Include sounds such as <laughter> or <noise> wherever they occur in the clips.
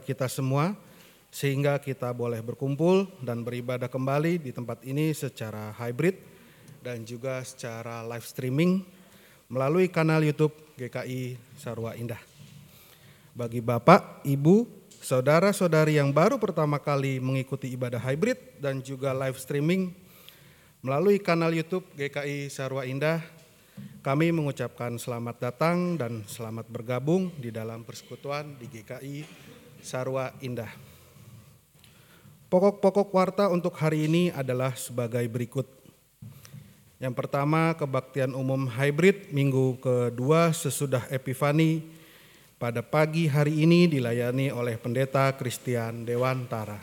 kita semua sehingga kita boleh berkumpul dan beribadah kembali di tempat ini secara hybrid dan juga secara live streaming melalui kanal YouTube GKI Sarwa Indah. Bagi Bapak, Ibu, saudara-saudari yang baru pertama kali mengikuti ibadah hybrid dan juga live streaming melalui kanal YouTube GKI Sarwa Indah, kami mengucapkan selamat datang dan selamat bergabung di dalam persekutuan di GKI Sarwa Indah. Pokok-pokok warta untuk hari ini adalah sebagai berikut. Yang pertama, kebaktian umum hybrid minggu kedua sesudah Epifani pada pagi hari ini dilayani oleh Pendeta Christian Dewantara.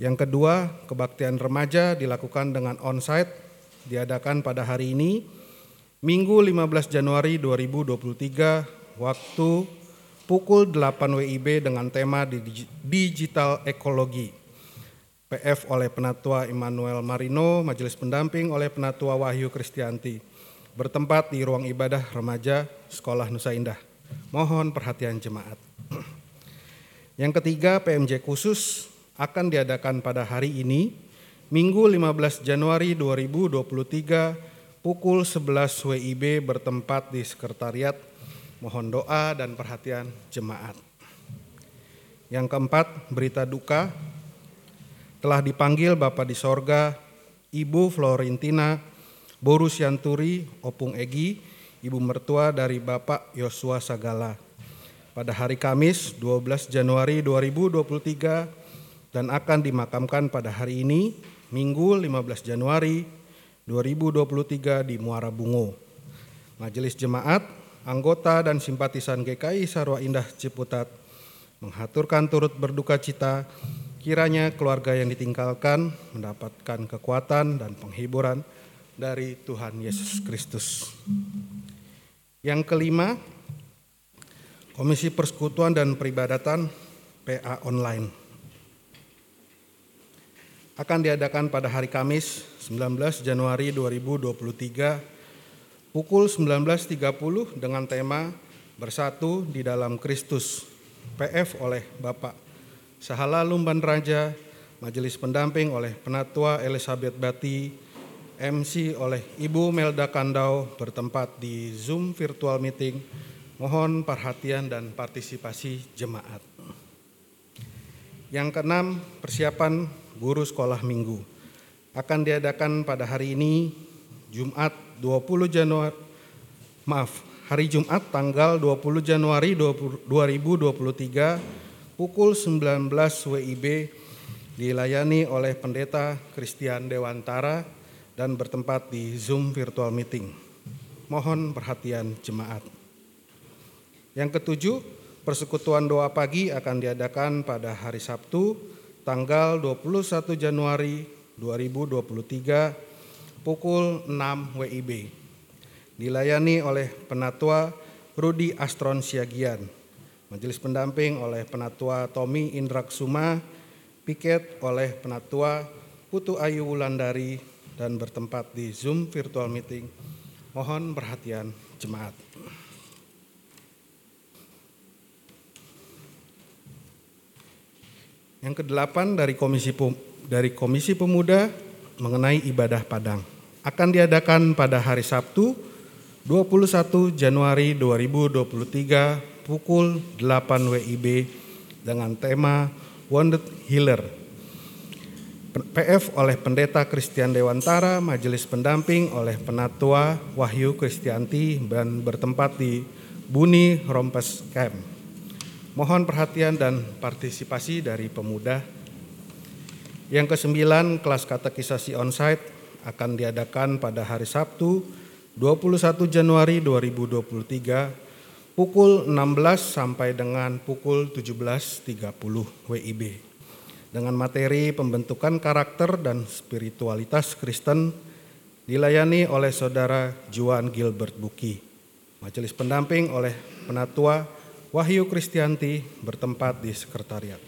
Yang kedua, kebaktian remaja dilakukan dengan onsite diadakan pada hari ini Minggu 15 Januari 2023 waktu pukul 8 WIB dengan tema Digital Ekologi. PF oleh Penatua Immanuel Marino, Majelis Pendamping oleh Penatua Wahyu Kristianti. Bertempat di ruang ibadah remaja Sekolah Nusa Indah. Mohon perhatian jemaat. <clears throat> Yang ketiga, PMJ khusus akan diadakan pada hari ini, Minggu 15 Januari 2023, pukul 11 WIB bertempat di Sekretariat Mohon doa dan perhatian jemaat. Yang keempat, berita duka. Telah dipanggil Bapak di sorga, Ibu Florentina, Borus Yanturi, Opung Egi, Ibu mertua dari Bapak Yosua Sagala. Pada hari Kamis 12 Januari 2023 dan akan dimakamkan pada hari ini, Minggu 15 Januari 2023 di Muara Bungo. Majelis Jemaat anggota dan simpatisan GKI Sarwa Indah Ciputat menghaturkan turut berduka cita kiranya keluarga yang ditinggalkan mendapatkan kekuatan dan penghiburan dari Tuhan Yesus Kristus. Yang kelima, Komisi Persekutuan dan Peribadatan PA Online akan diadakan pada hari Kamis 19 Januari 2023 pukul 19.30 dengan tema Bersatu di dalam Kristus PF oleh Bapak Sahala Lumban Raja, Majelis Pendamping oleh Penatua Elizabeth Bati, MC oleh Ibu Melda Kandau bertempat di Zoom virtual meeting. Mohon perhatian dan partisipasi jemaat. Yang keenam, persiapan guru sekolah minggu akan diadakan pada hari ini Jumat 20 Januari maaf, hari Jumat tanggal 20 Januari 2023 pukul 19 WIB dilayani oleh Pendeta Christian Dewantara dan bertempat di Zoom virtual meeting. Mohon perhatian jemaat. Yang ketujuh, persekutuan doa pagi akan diadakan pada hari Sabtu tanggal 21 Januari 2023 pukul 6 WIB. Dilayani oleh Penatua Rudi Astron Siagian, Majelis Pendamping oleh Penatua Tommy Indraksuma, piket oleh Penatua Putu Ayu Wulandari dan bertempat di Zoom virtual meeting. Mohon perhatian jemaat. Yang kedelapan dari Komisi dari Komisi Pemuda mengenai ibadah Padang. Akan diadakan pada hari Sabtu 21 Januari 2023 pukul 8 WIB dengan tema Wounded Healer. PF oleh Pendeta Christian Dewantara, Majelis Pendamping oleh Penatua Wahyu Kristianti dan bertempat di Buni Rompes Camp. Mohon perhatian dan partisipasi dari pemuda yang kesembilan, kelas katekisasi onsite akan diadakan pada hari Sabtu 21 Januari 2023 pukul 16 sampai dengan pukul 17.30 WIB dengan materi pembentukan karakter dan spiritualitas Kristen dilayani oleh saudara Juan Gilbert Buki. Majelis pendamping oleh penatua Wahyu Kristianti bertempat di sekretariat.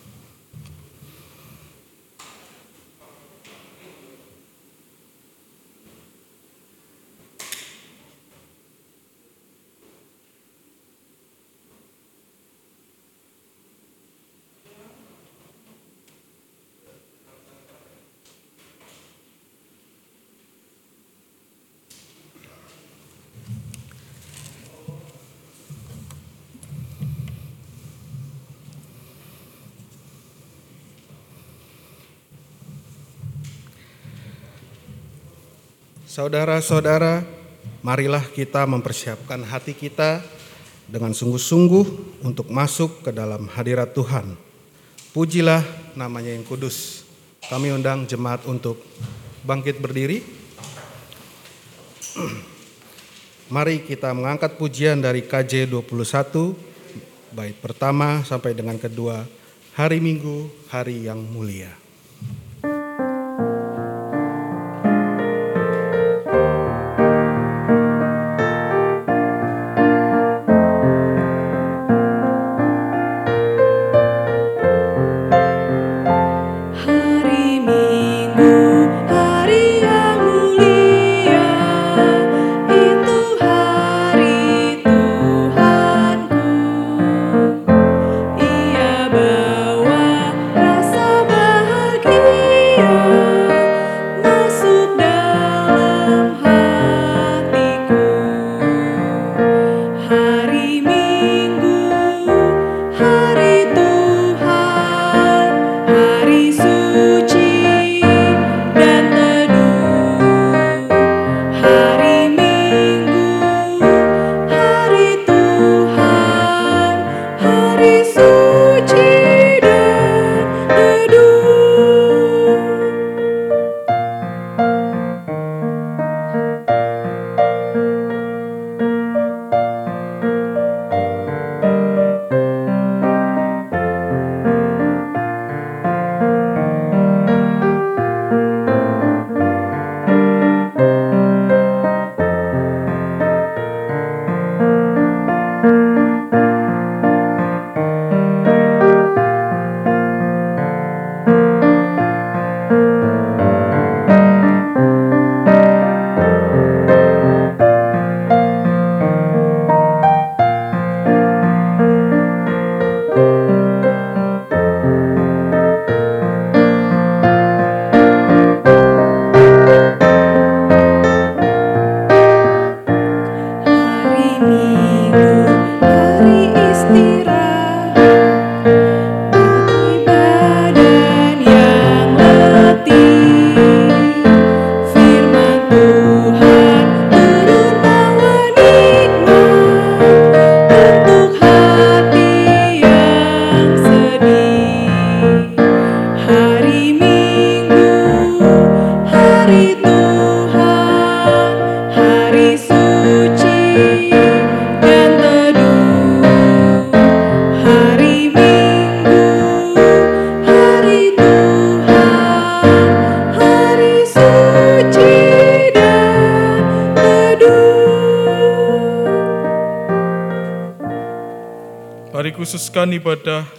Saudara-saudara, marilah kita mempersiapkan hati kita dengan sungguh-sungguh untuk masuk ke dalam hadirat Tuhan. Pujilah namanya yang kudus. Kami undang jemaat untuk bangkit berdiri. <clears throat> Mari kita mengangkat pujian dari KJ 21 bait pertama sampai dengan kedua hari Minggu, hari yang mulia.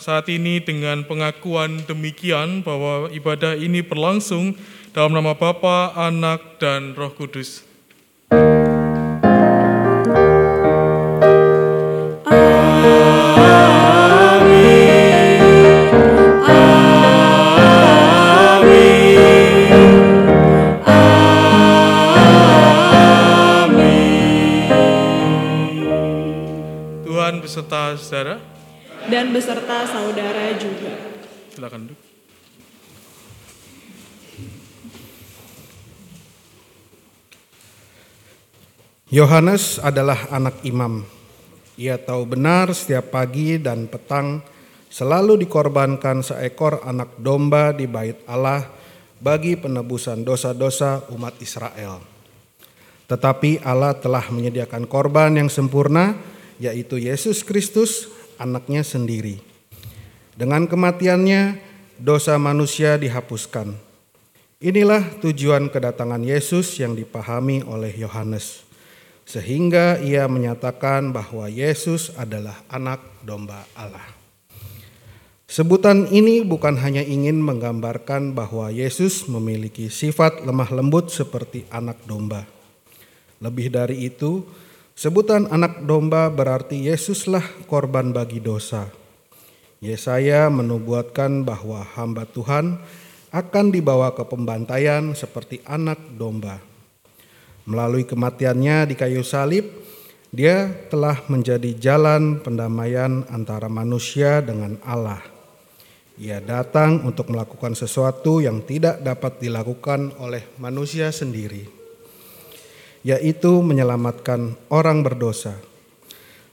Saat ini dengan pengakuan demikian bahwa ibadah ini berlangsung dalam nama Bapa, Anak, dan Roh Kudus. Beserta saudara juga. Silakan duduk. Yohanes adalah anak imam. Ia tahu benar setiap pagi dan petang selalu dikorbankan seekor anak domba di bait Allah bagi penebusan dosa-dosa umat Israel. Tetapi Allah telah menyediakan korban yang sempurna, yaitu Yesus Kristus, anaknya sendiri. Dengan kematiannya, dosa manusia dihapuskan. Inilah tujuan kedatangan Yesus yang dipahami oleh Yohanes, sehingga ia menyatakan bahwa Yesus adalah Anak Domba Allah. Sebutan ini bukan hanya ingin menggambarkan bahwa Yesus memiliki sifat lemah lembut seperti anak domba. Lebih dari itu, sebutan anak domba berarti Yesuslah korban bagi dosa. Yesaya menubuatkan bahwa hamba Tuhan akan dibawa ke pembantaian seperti anak domba. Melalui kematiannya di kayu salib, dia telah menjadi jalan pendamaian antara manusia dengan Allah. Ia datang untuk melakukan sesuatu yang tidak dapat dilakukan oleh manusia sendiri, yaitu menyelamatkan orang berdosa.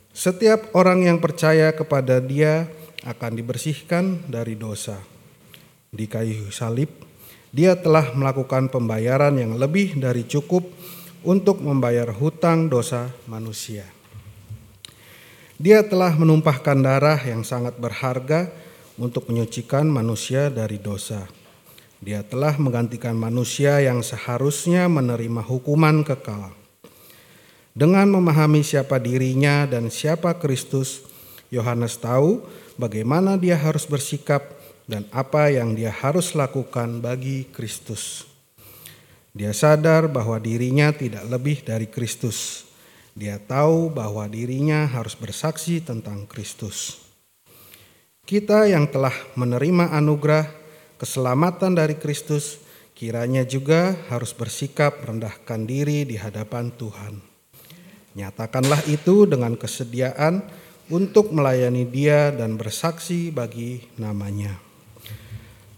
Setiap orang yang percaya kepada Dia akan dibersihkan dari dosa. Di kayu salib, dia telah melakukan pembayaran yang lebih dari cukup untuk membayar hutang dosa manusia. Dia telah menumpahkan darah yang sangat berharga untuk menyucikan manusia dari dosa. Dia telah menggantikan manusia yang seharusnya menerima hukuman kekal. Dengan memahami siapa dirinya dan siapa Kristus, Yohanes tahu bagaimana dia harus bersikap dan apa yang dia harus lakukan bagi Kristus. Dia sadar bahwa dirinya tidak lebih dari Kristus. Dia tahu bahwa dirinya harus bersaksi tentang Kristus. Kita yang telah menerima anugerah keselamatan dari Kristus, kiranya juga harus bersikap rendahkan diri di hadapan Tuhan. Nyatakanlah itu dengan kesediaan untuk melayani Dia dan bersaksi bagi namanya.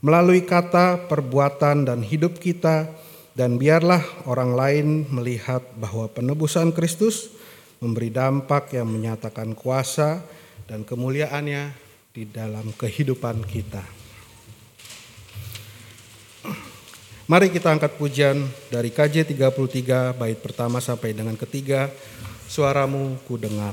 Melalui kata, perbuatan, dan hidup kita, dan biarlah orang lain melihat bahwa penebusan Kristus memberi dampak yang menyatakan kuasa dan kemuliaannya di dalam kehidupan kita. Mari kita angkat pujian dari KJ 33 bait pertama sampai dengan ketiga, suaramu ku dengar.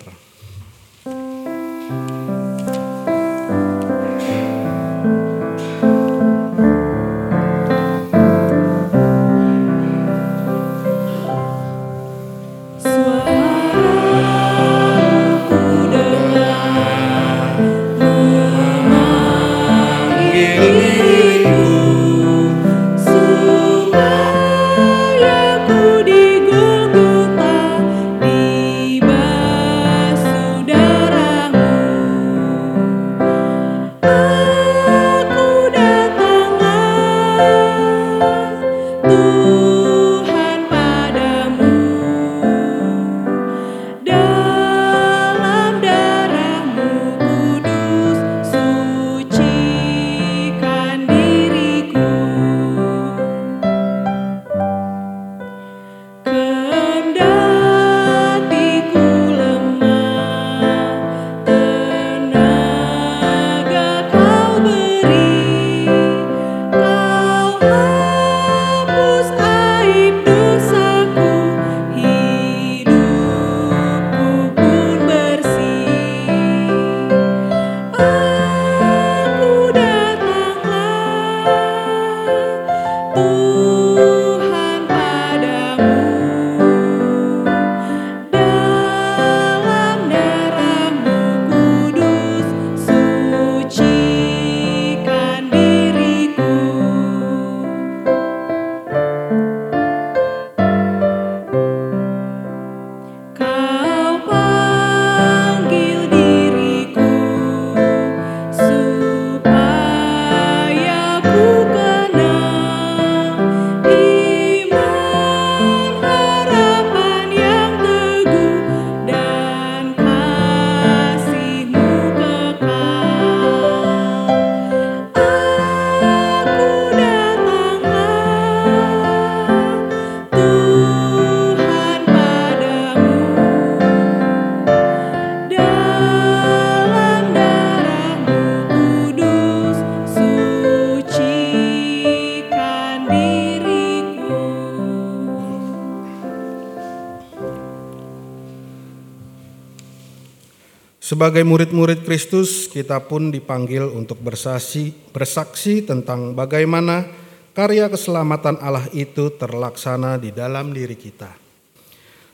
Sebagai murid-murid Kristus, kita pun dipanggil untuk bersaksi, bersaksi tentang bagaimana karya keselamatan Allah itu terlaksana di dalam diri kita.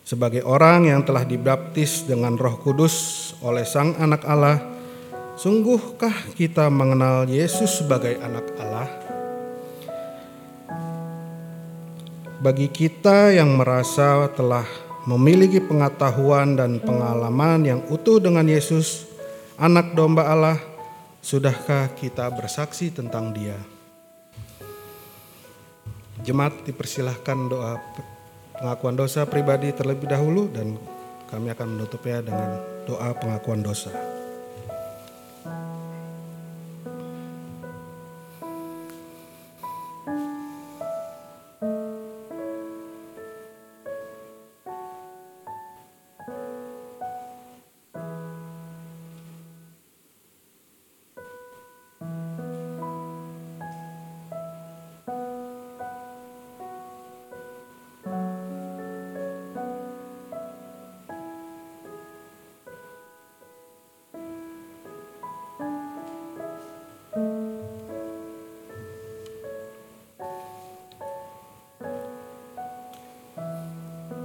Sebagai orang yang telah dibaptis dengan Roh Kudus oleh Sang Anak Allah, sungguhkah kita mengenal Yesus sebagai Anak Allah? Bagi kita yang merasa telah memiliki pengetahuan dan pengalaman yang utuh dengan Yesus, Anak Domba Allah, sudahkah kita bersaksi tentang Dia? Jemaat dipersilahkan doa pengakuan dosa pribadi terlebih dahulu dan kami akan menutupnya dengan doa pengakuan dosa.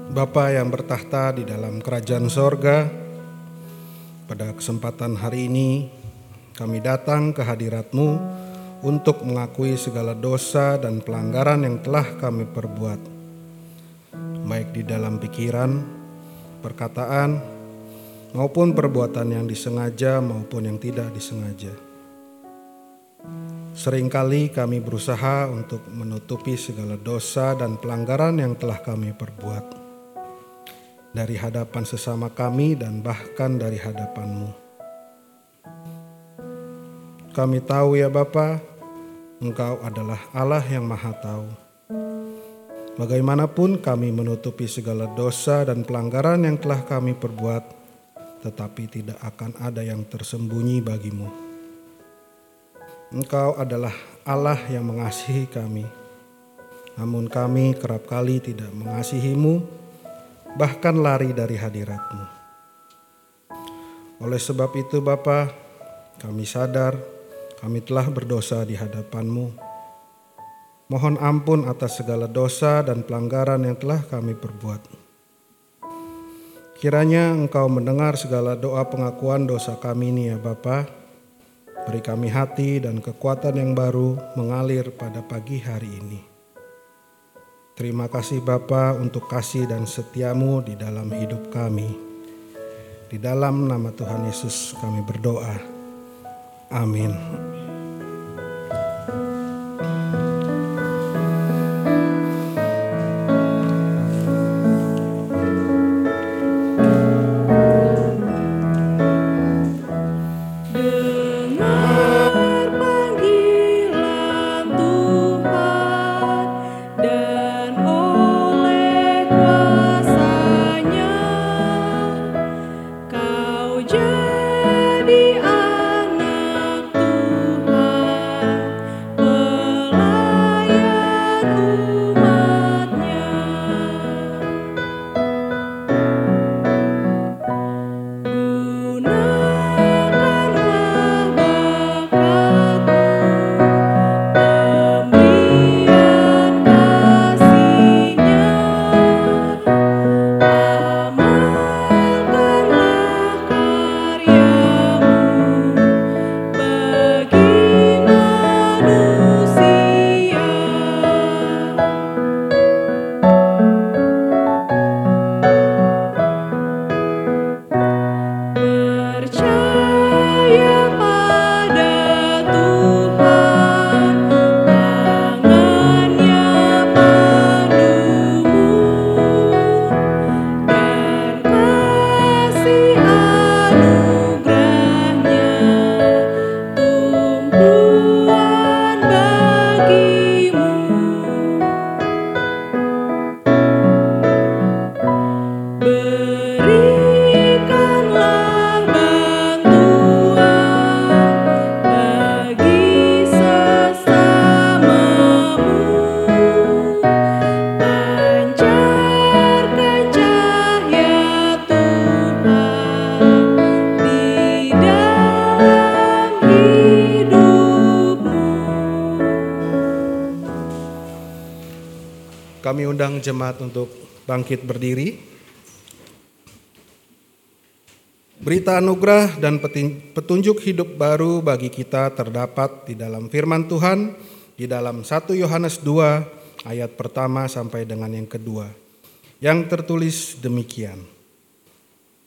Bapa yang bertahta di dalam kerajaan sorga, pada kesempatan hari ini kami datang ke hadiratmu untuk mengakui segala dosa dan pelanggaran yang telah kami perbuat, baik di dalam pikiran, perkataan, maupun perbuatan yang disengaja maupun yang tidak disengaja. Seringkali kami berusaha untuk menutupi segala dosa dan pelanggaran yang telah kami perbuat dari hadapan sesama kami dan bahkan dari hadapanmu. Kami tahu ya Bapa, Engkau adalah Allah yang maha tahu. Bagaimanapun kami menutupi segala dosa dan pelanggaran yang telah kami perbuat, tetapi tidak akan ada yang tersembunyi bagimu. Engkau adalah Allah yang mengasihi kami, namun kami kerap kali tidak mengasihimu bahkan lari dari hadiratmu. Oleh sebab itu Bapa, kami sadar kami telah berdosa di hadapanmu. Mohon ampun atas segala dosa dan pelanggaran yang telah kami perbuat. Kiranya Engkau mendengar segala doa pengakuan dosa kami ini ya Bapa. Beri kami hati dan kekuatan yang baru mengalir pada pagi hari ini. Terima kasih Bapa untuk kasih dan setiamu di dalam hidup kami. Di dalam nama Tuhan Yesus kami berdoa. Amin. Kami undang jemaat untuk bangkit berdiri. Berita anugerah dan petunjuk hidup baru bagi kita terdapat di dalam firman Tuhan di dalam 1 Yohanes 2 ayat pertama sampai dengan yang kedua. Yang tertulis demikian.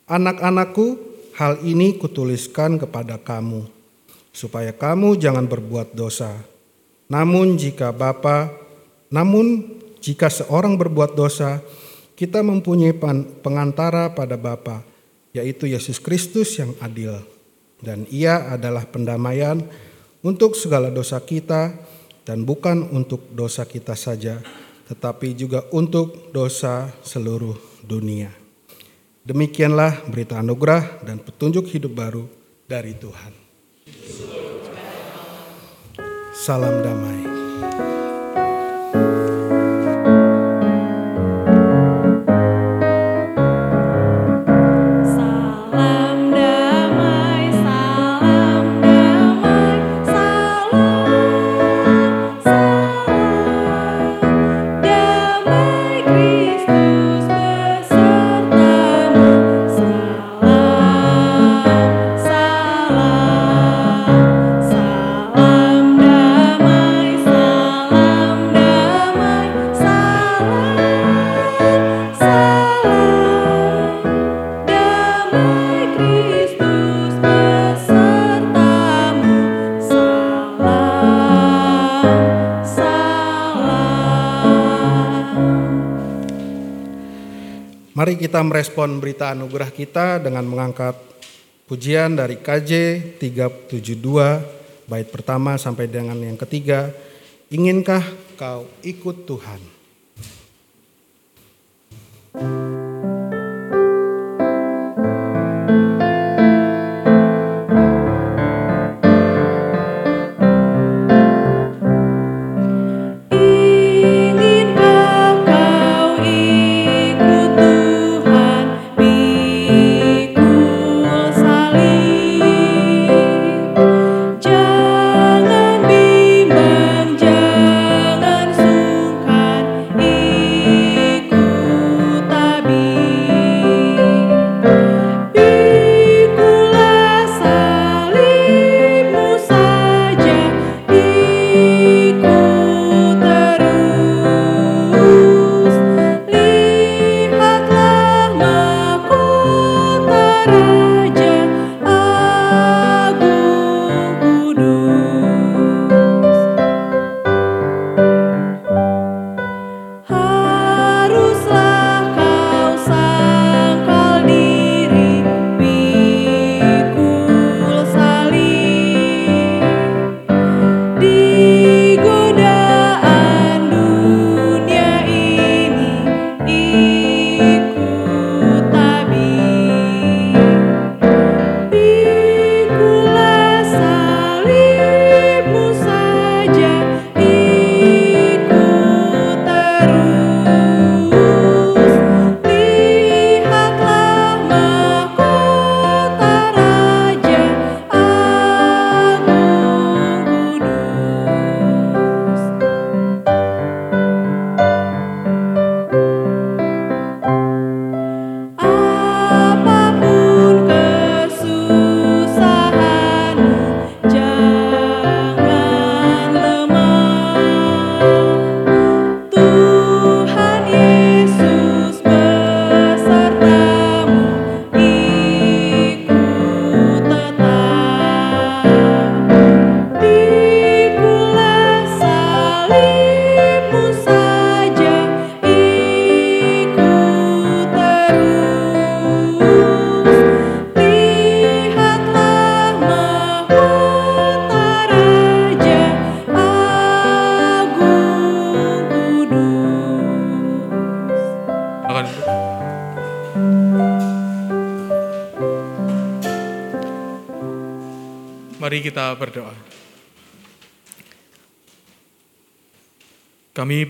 Anak-anakku, hal ini kutuliskan kepada kamu supaya kamu jangan berbuat dosa. Namun jika Bapa, namun jika seorang berbuat dosa, kita mempunyai pengantara pada Bapa, yaitu Yesus Kristus yang adil. Dan ia adalah pendamaian untuk segala dosa kita dan bukan untuk dosa kita saja, tetapi juga untuk dosa seluruh dunia. Demikianlah berita anugerah dan petunjuk hidup baru dari Tuhan. Salam damai. Kita merespon berita anugerah kita dengan mengangkat pujian dari KJ 372 bait pertama sampai dengan yang ketiga. Inginkah kau ikut Tuhan?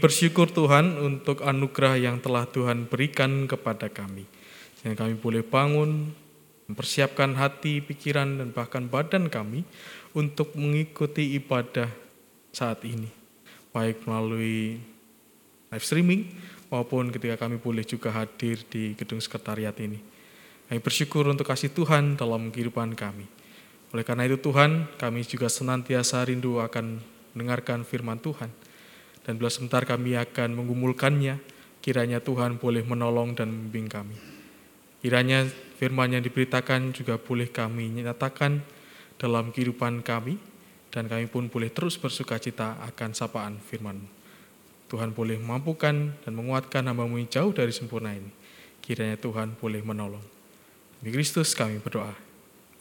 Bersyukur Tuhan untuk anugerah yang telah Tuhan berikan kepada kami. Yang kami boleh bangun, mempersiapkan hati, pikiran, dan bahkan badan kami untuk mengikuti ibadah saat ini. Baik melalui live streaming maupun ketika kami boleh juga hadir di gedung sekretariat ini. Kami bersyukur untuk kasih Tuhan dalam kehidupan kami. Oleh karena itu Tuhan, kami juga senantiasa rindu akan mendengarkan firman Tuhan. Dan bila sebentar kami akan menggumulkannya, kiranya Tuhan boleh menolong dan membimbing kami. Kiranya firman yang diberitakan juga boleh kami nyatakan dalam kehidupan kami, dan kami pun boleh terus bersuka cita akan sapaan firman Tuhan boleh mampukan dan menguatkan hambamu yang jauh dari sempurna ini. Kiranya Tuhan boleh menolong. Demi Kristus kami berdoa.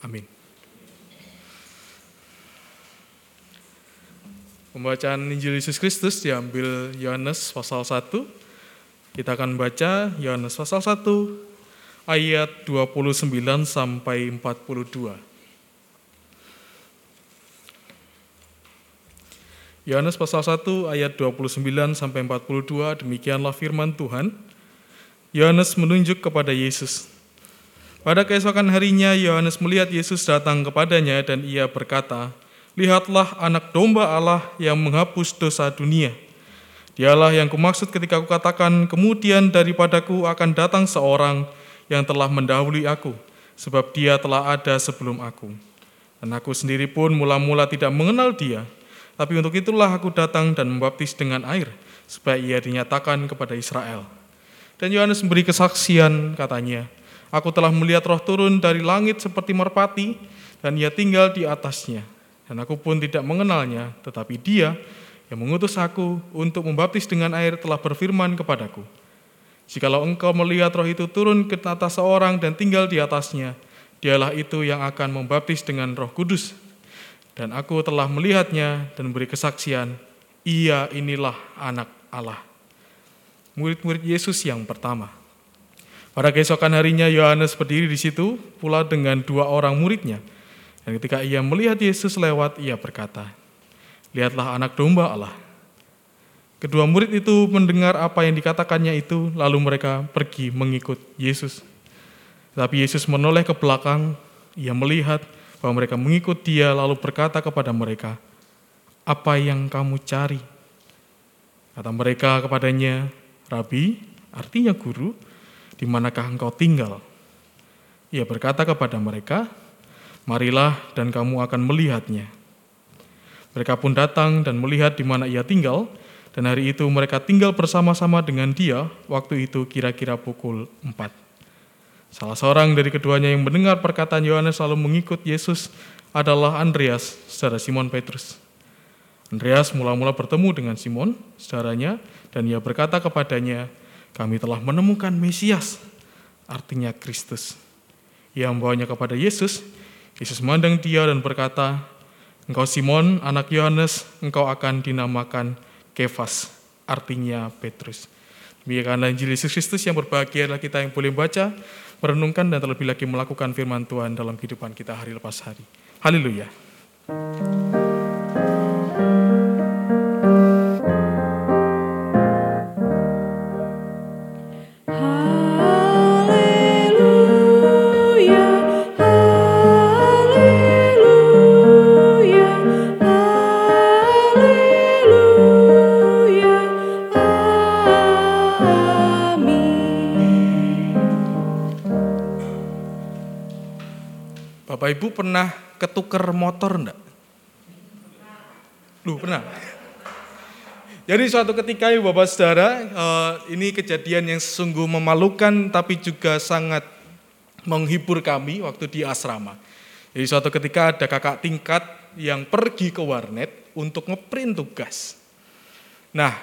Amin. Pembacaan Injil Yesus Kristus diambil Yohanes pasal 1. Kita akan baca Yohanes pasal 1 ayat 29 sampai 42. Yohanes pasal 1 ayat 29 sampai 42 demikianlah firman Tuhan. Yohanes menunjuk kepada Yesus. Pada keesokan harinya Yohanes melihat Yesus datang kepadanya dan ia berkata, "Lihatlah anak domba Allah yang menghapus dosa dunia." Dialah yang kumaksud ketika aku katakan, kemudian daripadaku akan datang seorang yang telah mendahului aku, sebab dia telah ada sebelum aku. Dan aku sendiri pun mula-mula tidak mengenal dia, tapi untuk itulah aku datang dan membaptis dengan air, supaya ia dinyatakan kepada Israel. Dan Yohanes memberi kesaksian, katanya, Aku telah melihat roh turun dari langit seperti merpati, dan ia tinggal di atasnya. Dan aku pun tidak mengenalnya, tetapi dia yang mengutus aku untuk membaptis dengan air telah berfirman kepadaku, Jikalau engkau melihat roh itu turun ke atas seorang dan tinggal di atasnya, dialah itu yang akan membaptis dengan roh kudus. Dan aku telah melihatnya dan beri kesaksian, ia inilah anak Allah. Murid-murid Yesus yang pertama. Pada keesokan harinya Yohanes berdiri di situ pula dengan dua orang muridnya. Dan ketika ia melihat Yesus lewat, ia berkata, Lihatlah anak domba Allah Kedua murid itu mendengar apa yang dikatakannya itu, lalu mereka pergi mengikut Yesus. Tapi Yesus menoleh ke belakang, ia melihat bahwa mereka mengikut dia, lalu berkata kepada mereka, "Apa yang kamu cari?" Kata mereka kepadanya, "Rabi, artinya guru, di manakah engkau tinggal?" Ia berkata kepada mereka, "Marilah dan kamu akan melihatnya." Mereka pun datang dan melihat di mana ia tinggal, dan hari itu mereka tinggal bersama-sama dengan dia, waktu itu kira-kira pukul 4. Salah seorang dari keduanya yang mendengar perkataan Yohanes lalu mengikut Yesus adalah Andreas, saudara Simon Petrus. Andreas mula-mula bertemu dengan Simon, saudaranya, dan ia berkata kepadanya, kami telah menemukan Mesias, artinya Kristus. Ia membawanya kepada Yesus, Yesus memandang dia dan berkata, Engkau Simon, anak Yohanes, engkau akan dinamakan Kefas, artinya Petrus. Demikianlah Injil Yesus Kristus yang berbahagia adalah kita yang boleh baca, merenungkan, dan terlebih lagi melakukan firman Tuhan dalam kehidupan kita hari lepas hari. Haleluya. Ibu pernah ketuker motor enggak? Lu pernah? Jadi suatu ketika ya Bapak Saudara, eh, ini kejadian yang sungguh memalukan tapi juga sangat menghibur kami waktu di asrama. Jadi suatu ketika ada kakak tingkat yang pergi ke warnet untuk ngeprint tugas. Nah,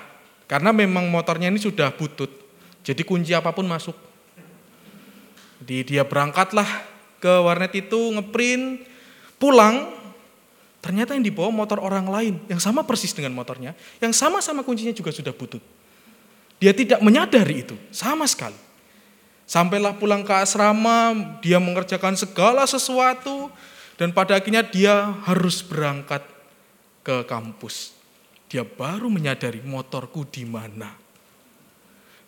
karena memang motornya ini sudah butut, jadi kunci apa pun masuk. Jadi dia berangkatlah ke warnet itu ngeprint, pulang, ternyata yang dibawa motor orang lain yang sama persis dengan motornya, yang sama-sama kuncinya juga sudah butut. Dia tidak menyadari itu sama sekali. Sampailah pulang ke asrama, dia mengerjakan segala sesuatu dan pada akhirnya dia harus berangkat ke kampus. Dia baru menyadari motorku di mana.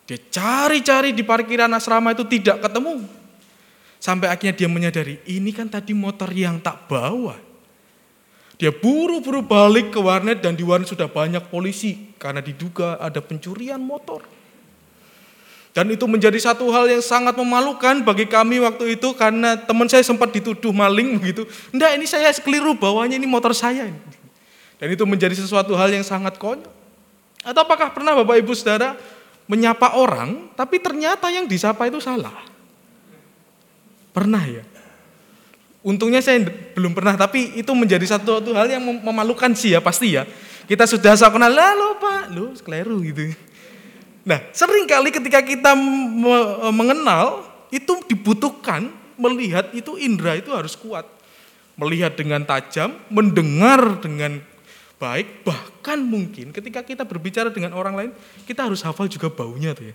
Dia cari-cari di parkiran asrama itu tidak ketemu. Sampai akhirnya dia menyadari, ini kan tadi motor yang tak bawa. Dia buru-buru balik ke warnet dan di warnet sudah banyak polisi karena diduga ada pencurian motor. Dan itu menjadi satu hal yang sangat memalukan bagi kami waktu itu karena teman saya sempat dituduh maling begitu. Enggak, ini saya keliru bawanya ini motor saya. Dan itu menjadi sesuatu hal yang sangat konyol. Atau apakah pernah Bapak Ibu Saudara menyapa orang tapi ternyata yang disapa itu salah? Pernah ya? Untungnya saya belum pernah, tapi itu menjadi satu, hal yang memalukan sih ya pasti ya. Kita sudah saya kenal, lalu pak, lu keliru gitu. Nah, sering kali ketika kita mengenal, itu dibutuhkan melihat itu indera itu harus kuat. Melihat dengan tajam, mendengar dengan baik, bahkan mungkin ketika kita berbicara dengan orang lain, kita harus hafal juga baunya tuh ya.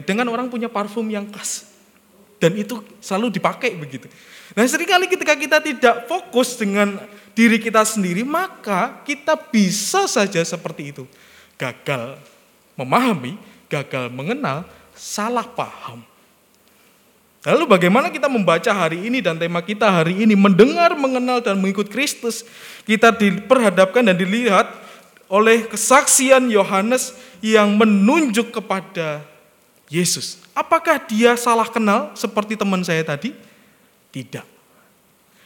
Dengan orang punya parfum yang khas, dan itu selalu dipakai begitu. Nah sering kali ketika kita tidak fokus dengan diri kita sendiri, maka kita bisa saja seperti itu. Gagal memahami, gagal mengenal, salah paham. Lalu bagaimana kita membaca hari ini dan tema kita hari ini mendengar, mengenal dan mengikut Kristus. Kita diperhadapkan dan dilihat oleh kesaksian Yohanes yang menunjuk kepada Yesus. Apakah dia salah kenal seperti teman saya tadi? Tidak.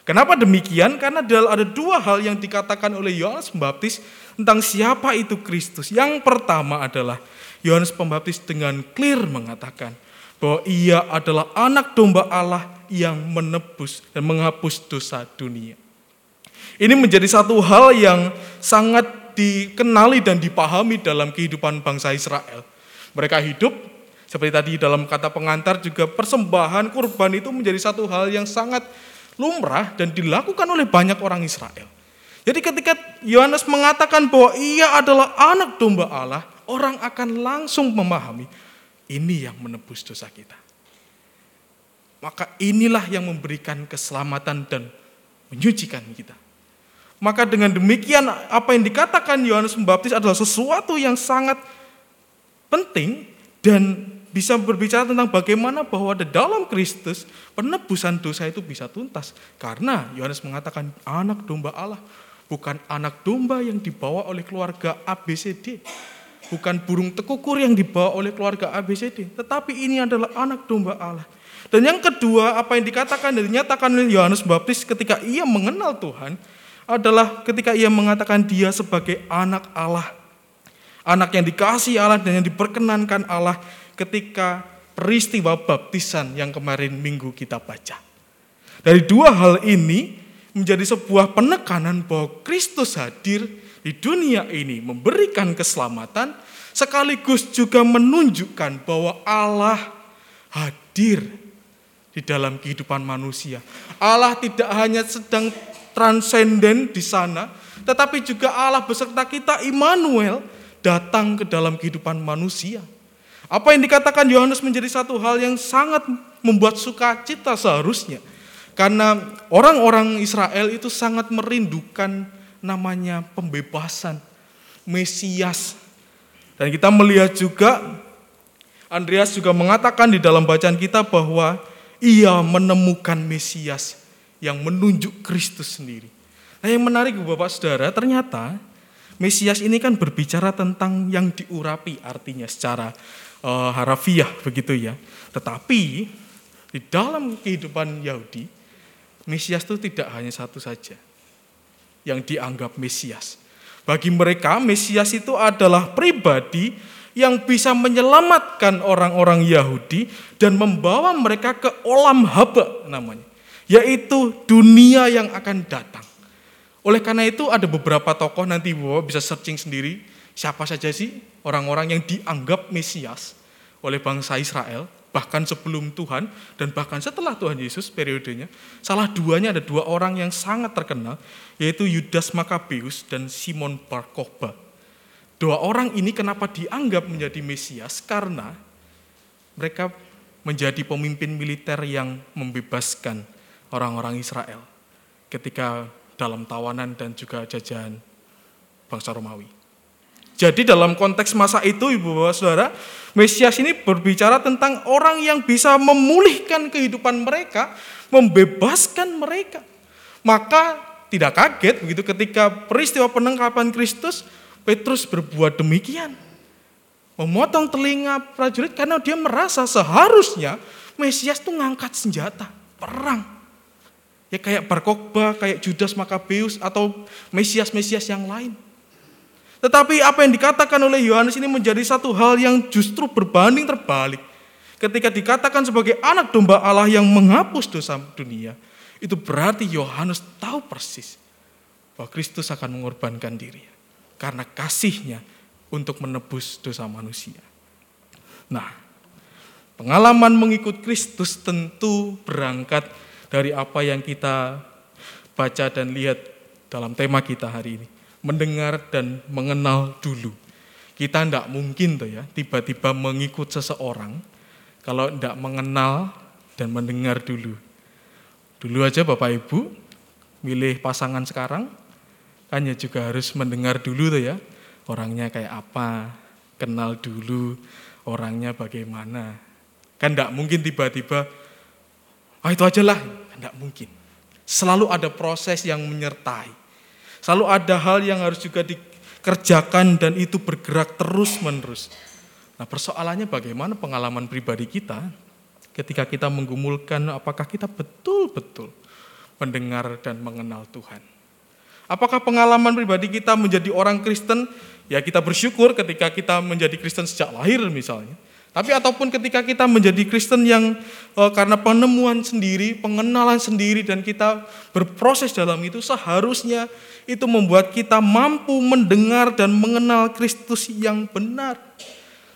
Kenapa demikian? Karena ada dua hal yang dikatakan oleh Yohanes Pembaptis tentang siapa itu Kristus. Yang pertama adalah Yohanes Pembaptis dengan clear mengatakan bahwa ia adalah anak domba Allah yang menebus dan menghapus dosa dunia. Ini menjadi satu hal yang sangat dikenali dan dipahami dalam kehidupan bangsa Israel. Mereka hidup seperti tadi dalam kata pengantar juga persembahan kurban itu menjadi satu hal yang sangat lumrah dan dilakukan oleh banyak orang Israel. Jadi ketika Yohanes mengatakan bahwa ia adalah anak domba Allah, orang akan langsung memahami ini yang menebus dosa kita. Maka inilah yang memberikan keselamatan dan menyucikan kita. Maka dengan demikian apa yang dikatakan Yohanes Pembaptis adalah sesuatu yang sangat penting dan bisa berbicara tentang bagaimana bahwa di dalam Kristus penebusan dosa itu bisa tuntas. Karena Yohanes mengatakan anak domba Allah bukan anak domba yang dibawa oleh keluarga ABCD bukan burung tekukur yang dibawa oleh keluarga ABCD, tetapi ini adalah anak domba Allah. Dan yang kedua, apa yang dikatakan dan dinyatakan oleh Yohanes Baptis ketika ia mengenal Tuhan adalah ketika ia mengatakan dia sebagai anak Allah. Anak yang dikasih Allah dan yang diperkenankan Allah ketika peristiwa baptisan yang kemarin minggu kita baca. Dari dua hal ini menjadi sebuah penekanan bahwa Kristus hadir di dunia ini memberikan keselamatan, sekaligus juga menunjukkan bahwa Allah hadir di dalam kehidupan manusia. Allah tidak hanya sedang transenden di sana, tetapi juga Allah beserta kita Immanuel datang ke dalam kehidupan manusia. Apa yang dikatakan Yohanes menjadi satu hal yang sangat membuat sukacita seharusnya. Karena orang-orang Israel itu sangat merindukan namanya pembebasan, Mesias. Dan kita melihat juga, Andreas juga mengatakan di dalam bacaan kita bahwa ia menemukan Mesias yang menunjuk Kristus sendiri. Nah yang menarik Bapak Saudara, ternyata Mesias ini kan berbicara tentang yang diurapi artinya secara uh, harafiah begitu ya. Tetapi di dalam kehidupan Yahudi, Mesias itu tidak hanya satu saja yang dianggap Mesias. Bagi mereka, Mesias itu adalah pribadi yang bisa menyelamatkan orang-orang Yahudi dan membawa mereka ke olam haba namanya, yaitu dunia yang akan datang. Oleh karena itu ada beberapa tokoh nanti Bapak bisa searching sendiri siapa saja sih orang-orang yang dianggap Mesias oleh bangsa Israel bahkan sebelum Tuhan dan bahkan setelah Tuhan Yesus periodenya, salah duanya ada dua orang yang sangat terkenal, yaitu Yudas Makabeus dan Simon Bar Kokhba. Dua orang ini kenapa dianggap menjadi Mesias? Karena mereka menjadi pemimpin militer yang membebaskan orang-orang Israel ketika dalam tawanan dan juga jajahan bangsa Romawi. Jadi dalam konteks masa itu Ibu Bapak Saudara, Mesias ini berbicara tentang orang yang bisa memulihkan kehidupan mereka, membebaskan mereka. Maka tidak kaget begitu ketika peristiwa penangkapan Kristus, Petrus berbuat demikian. Memotong telinga prajurit karena dia merasa seharusnya Mesias itu ngangkat senjata, perang. Ya kayak Barkokba, kayak Judas Makabeus atau Mesias-Mesias yang lain. Tetapi apa yang dikatakan oleh Yohanes ini menjadi satu hal yang justru berbanding terbalik. Ketika dikatakan sebagai anak domba Allah yang menghapus dosa dunia, itu berarti Yohanes tahu persis bahwa Kristus akan mengorbankan diri karena kasihnya untuk menebus dosa manusia. Nah, pengalaman mengikut Kristus tentu berangkat dari apa yang kita baca dan lihat dalam tema kita hari ini. Mendengar dan mengenal dulu. Kita tidak mungkin tuh ya, tiba-tiba mengikut seseorang kalau tidak mengenal dan mendengar dulu. Dulu aja Bapak Ibu milih pasangan sekarang, kan ya juga harus mendengar dulu tuh ya, orangnya kayak apa, kenal dulu orangnya bagaimana. Kan tidak mungkin tiba-tiba, ah itu aja lah, tidak mungkin. Selalu ada proses yang menyertai. Selalu ada hal yang harus juga dikerjakan dan itu bergerak terus menerus. Nah persoalannya bagaimana pengalaman pribadi kita ketika kita menggumulkan apakah kita betul-betul mendengar dan mengenal Tuhan. Apakah pengalaman pribadi kita menjadi orang Kristen Ya kita bersyukur ketika kita menjadi Kristen sejak lahir misalnya. Tapi ataupun ketika kita menjadi Kristen yang e, karena penemuan sendiri, pengenalan sendiri dan kita berproses dalam itu seharusnya itu membuat kita mampu mendengar dan mengenal Kristus yang benar.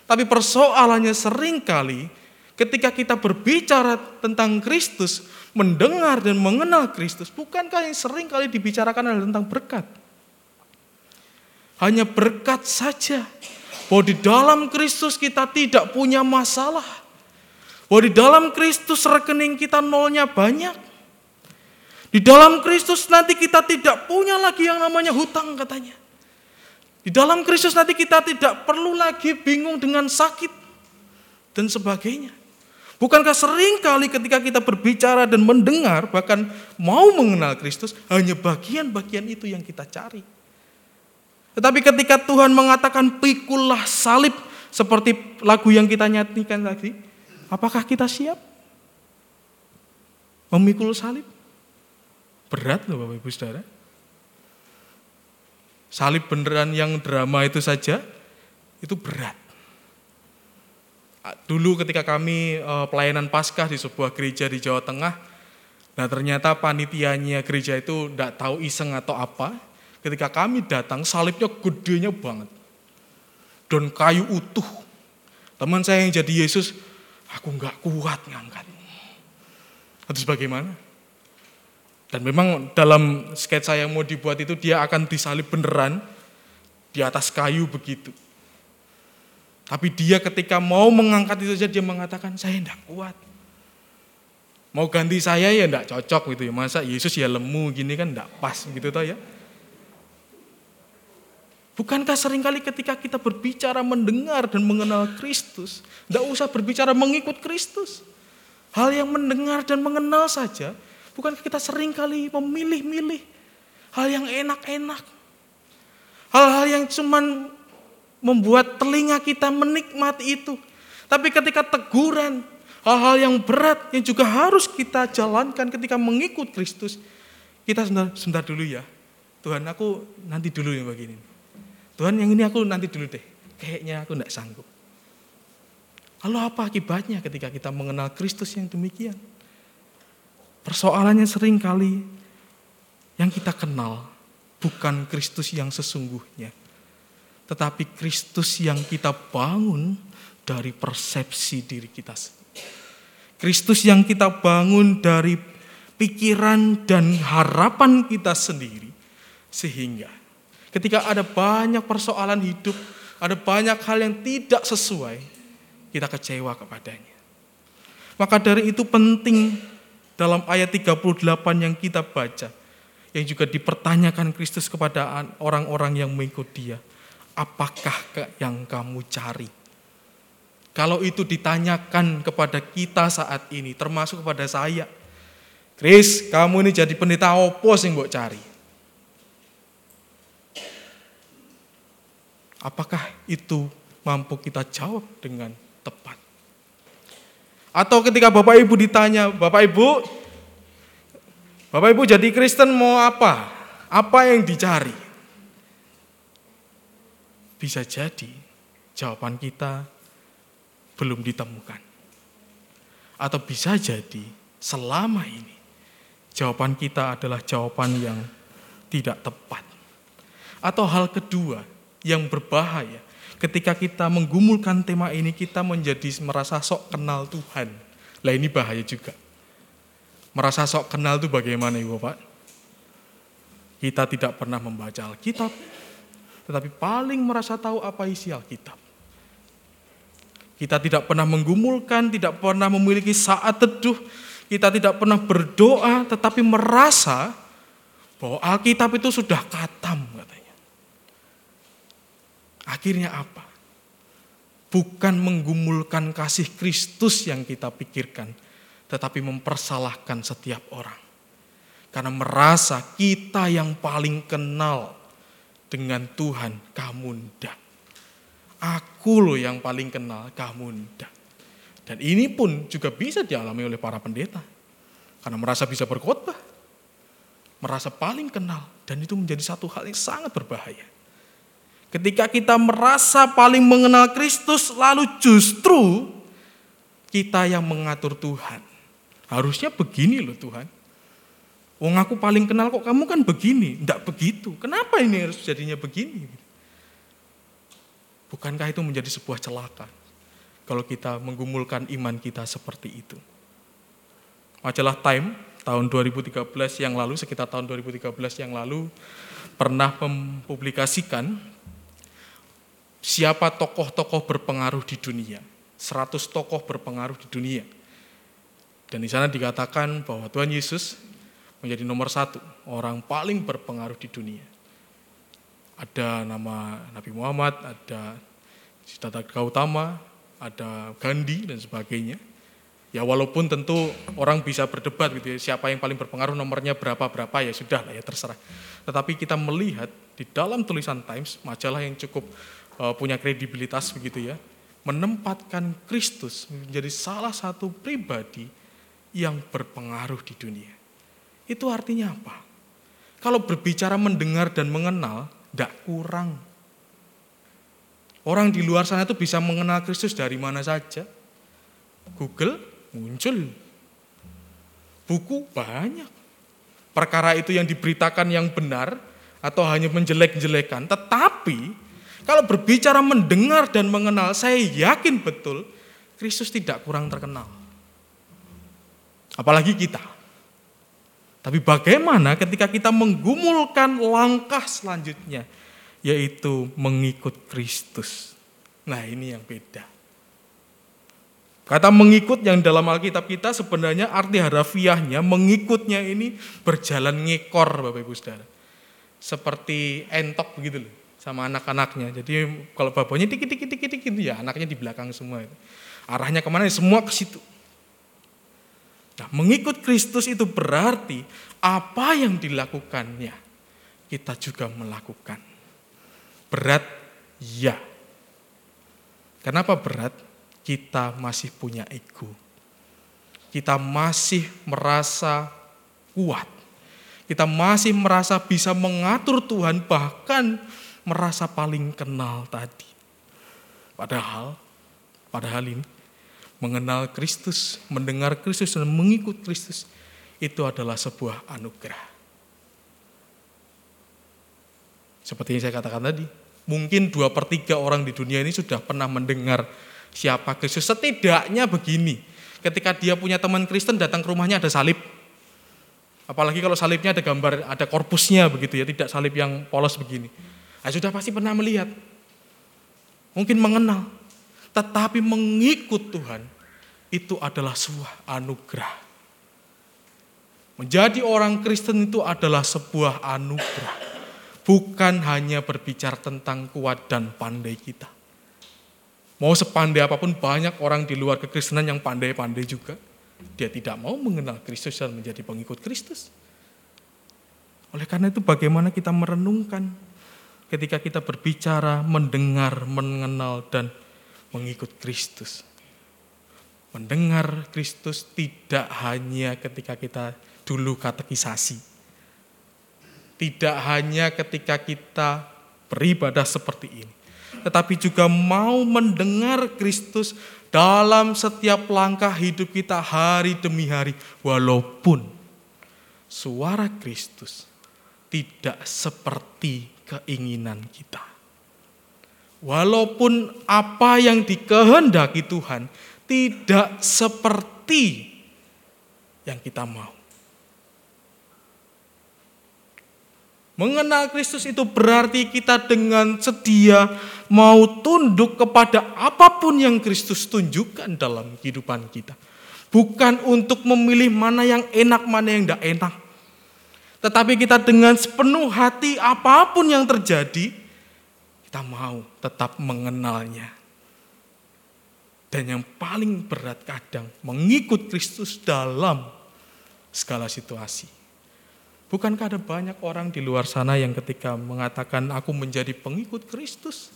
Tapi persoalannya sering kali ketika kita berbicara tentang Kristus, mendengar dan mengenal Kristus, bukankah yang sering kali dibicarakan adalah tentang berkat? hanya berkat saja. Bahwa di dalam Kristus kita tidak punya masalah. Bahwa di dalam Kristus rekening kita nolnya banyak. Di dalam Kristus nanti kita tidak punya lagi yang namanya hutang katanya. Di dalam Kristus nanti kita tidak perlu lagi bingung dengan sakit dan sebagainya. Bukankah sering kali ketika kita berbicara dan mendengar bahkan mau mengenal Kristus hanya bagian-bagian itu yang kita cari. Tetapi ketika Tuhan mengatakan pikullah salib seperti lagu yang kita nyanyikan tadi, apakah kita siap memikul salib? Berat loh Bapak Ibu Saudara. Salib beneran yang drama itu saja itu berat. Dulu ketika kami eh, pelayanan Paskah di sebuah gereja di Jawa Tengah, nah ternyata panitianya gereja itu tidak tahu iseng atau apa, Ketika kami datang, salibnya gedenya banget. Dan kayu utuh. Teman saya yang jadi Yesus, aku nggak kuat ngangkat. Terus bagaimana? Dan memang dalam sketsa yang mau dibuat itu dia akan disalib beneran di atas kayu begitu. Tapi dia ketika mau mengangkat itu saja dia mengatakan saya tidak kuat. Mau ganti saya ya tidak cocok gitu ya. Masa Yesus ya lemu gini kan tidak pas gitu toh ya. Bukankah sering kali ketika kita berbicara mendengar dan mengenal Kristus, tidak usah berbicara mengikut Kristus. Hal yang mendengar dan mengenal saja, bukankah kita sering kali memilih-milih hal yang enak-enak. Hal-hal yang cuman membuat telinga kita menikmati itu. Tapi ketika teguran, hal-hal yang berat yang juga harus kita jalankan ketika mengikut Kristus, kita sebentar, sebentar dulu ya. Tuhan aku nanti dulu yang begini. Tuhan yang ini aku nanti dulu deh. Kayaknya aku tidak sanggup. Lalu apa akibatnya ketika kita mengenal Kristus yang demikian? Persoalannya sering kali yang kita kenal bukan Kristus yang sesungguhnya. Tetapi Kristus yang kita bangun dari persepsi diri kita sendiri. Kristus yang kita bangun dari pikiran dan harapan kita sendiri. Sehingga Ketika ada banyak persoalan hidup, ada banyak hal yang tidak sesuai, kita kecewa kepadanya. Maka dari itu penting dalam ayat 38 yang kita baca, yang juga dipertanyakan Kristus kepada orang-orang yang mengikut dia. Apakah yang kamu cari? Kalau itu ditanyakan kepada kita saat ini, termasuk kepada saya. Kris, kamu ini jadi pendeta opo sing mbok cari? Apakah itu mampu kita jawab dengan tepat? Atau ketika Bapak Ibu ditanya, Bapak Ibu, Bapak Ibu jadi Kristen mau apa? Apa yang dicari? Bisa jadi jawaban kita belum ditemukan. Atau bisa jadi selama ini jawaban kita adalah jawaban yang tidak tepat. Atau hal kedua yang berbahaya ketika kita menggumulkan tema ini kita menjadi merasa sok kenal Tuhan. Lah ini bahaya juga. Merasa sok kenal itu bagaimana Ibu Pak? Kita tidak pernah membaca Alkitab, tetapi paling merasa tahu apa isi Alkitab. Kita tidak pernah menggumulkan, tidak pernah memiliki saat teduh, kita tidak pernah berdoa, tetapi merasa bahwa Alkitab itu sudah katam. Akhirnya apa? Bukan menggumulkan kasih Kristus yang kita pikirkan, tetapi mempersalahkan setiap orang. Karena merasa kita yang paling kenal dengan Tuhan, kamu ndak. Aku loh yang paling kenal, kamu ndak. Dan ini pun juga bisa dialami oleh para pendeta. Karena merasa bisa berkhotbah. Merasa paling kenal. Dan itu menjadi satu hal yang sangat berbahaya. Ketika kita merasa paling mengenal Kristus, lalu justru kita yang mengatur Tuhan. Harusnya begini loh Tuhan. Wong aku paling kenal kok kamu kan begini. Tidak begitu. Kenapa ini harus jadinya begini? Bukankah itu menjadi sebuah celaka kalau kita menggumulkan iman kita seperti itu? Majalah Time tahun 2013 yang lalu, sekitar tahun 2013 yang lalu, pernah mempublikasikan siapa tokoh-tokoh berpengaruh di dunia. 100 tokoh berpengaruh di dunia. Dan di sana dikatakan bahwa Tuhan Yesus menjadi nomor satu, orang paling berpengaruh di dunia ada nama Nabi Muhammad, ada Siddhartha Gautama, ada Gandhi dan sebagainya. Ya walaupun tentu orang bisa berdebat gitu ya, siapa yang paling berpengaruh nomornya berapa-berapa ya sudah lah ya terserah. Tetapi kita melihat di dalam tulisan Times, majalah yang cukup punya kredibilitas begitu ya, menempatkan Kristus menjadi salah satu pribadi yang berpengaruh di dunia. Itu artinya apa? Kalau berbicara mendengar dan mengenal, tidak kurang. Orang di luar sana itu bisa mengenal Kristus dari mana saja. Google muncul. Buku banyak. Perkara itu yang diberitakan yang benar atau hanya menjelek-jelekan. Tetapi kalau berbicara mendengar dan mengenal, saya yakin betul Kristus tidak kurang terkenal. Apalagi kita. Tapi bagaimana ketika kita menggumulkan langkah selanjutnya, yaitu mengikut Kristus. Nah ini yang beda. Kata mengikut yang dalam Alkitab kita sebenarnya arti harafiahnya mengikutnya ini berjalan ngekor Bapak Ibu Saudara. Seperti entok begitu loh sama anak-anaknya. Jadi kalau bapaknya dikit-dikit dikit-dikit ya anaknya di belakang semua. Arahnya ke mana? Semua ke situ. Nah, mengikut Kristus itu berarti apa yang dilakukannya kita juga melakukan. Berat, ya. Kenapa berat? Kita masih punya ego. Kita masih merasa kuat. Kita masih merasa bisa mengatur Tuhan, bahkan merasa paling kenal tadi. Padahal, padahal ini mengenal Kristus, mendengar Kristus, dan mengikut Kristus, itu adalah sebuah anugerah. Seperti yang saya katakan tadi, mungkin dua per tiga orang di dunia ini sudah pernah mendengar siapa Kristus. Setidaknya begini, ketika dia punya teman Kristen datang ke rumahnya ada salib. Apalagi kalau salibnya ada gambar, ada korpusnya begitu ya, tidak salib yang polos begini. Nah, sudah pasti pernah melihat. Mungkin mengenal. Tetapi mengikut Tuhan itu adalah sebuah anugerah. Menjadi orang Kristen itu adalah sebuah anugerah. Bukan hanya berbicara tentang kuat dan pandai kita. Mau sepandai apa pun banyak orang di luar kekristenan yang pandai-pandai juga. Dia tidak mau mengenal Kristus dan menjadi pengikut Kristus. Oleh karena itu bagaimana kita merenungkan ketika kita berbicara, mendengar, mengenal, dan mengikut Kristus. Mendengar Kristus tidak hanya ketika kita dulu katekisasi. Tidak hanya ketika kita beribadah seperti ini. Tetapi juga mau mendengar Kristus dalam setiap langkah hidup kita hari demi hari. Walaupun suara Kristus tidak seperti keinginan kita. Walaupun apa yang dikehendaki Tuhan tidak seperti yang kita mau. Mengenal Kristus itu berarti kita dengan sedia mau tunduk kepada apa pun yang Kristus tunjukkan dalam kehidupan kita. Bukan untuk memilih mana yang enak, mana yang tidak enak. Tetapi kita dengan sepenuh hati apa pun yang terjadi, kita mau tetap mengenalnya. Dan yang paling berat kadang mengikut Kristus dalam segala situasi. Bukankah ada banyak orang di luar sana yang ketika mengatakan aku menjadi pengikut Kristus,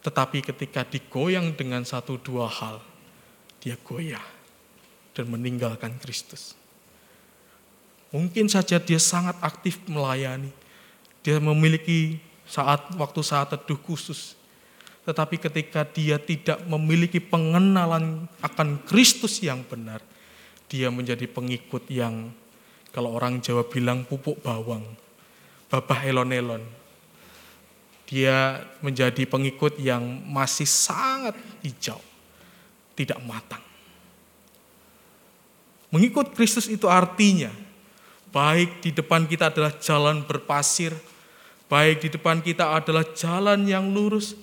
tetapi ketika digoyang dengan satu dua hal, dia goyah dan meninggalkan Kristus. Mungkin saja dia sangat aktif melayani, dia memiliki saat waktu saat teduh khusus, tetapi ketika dia tidak memiliki pengenalan akan Kristus yang benar, dia menjadi pengikut yang kalau orang Jawa bilang pupuk bawang, babah elon-elon. Dia menjadi pengikut yang masih sangat hijau, tidak matang. Mengikut Kristus itu artinya, baik di depan kita adalah jalan berpasir, baik di depan kita adalah jalan yang lurus,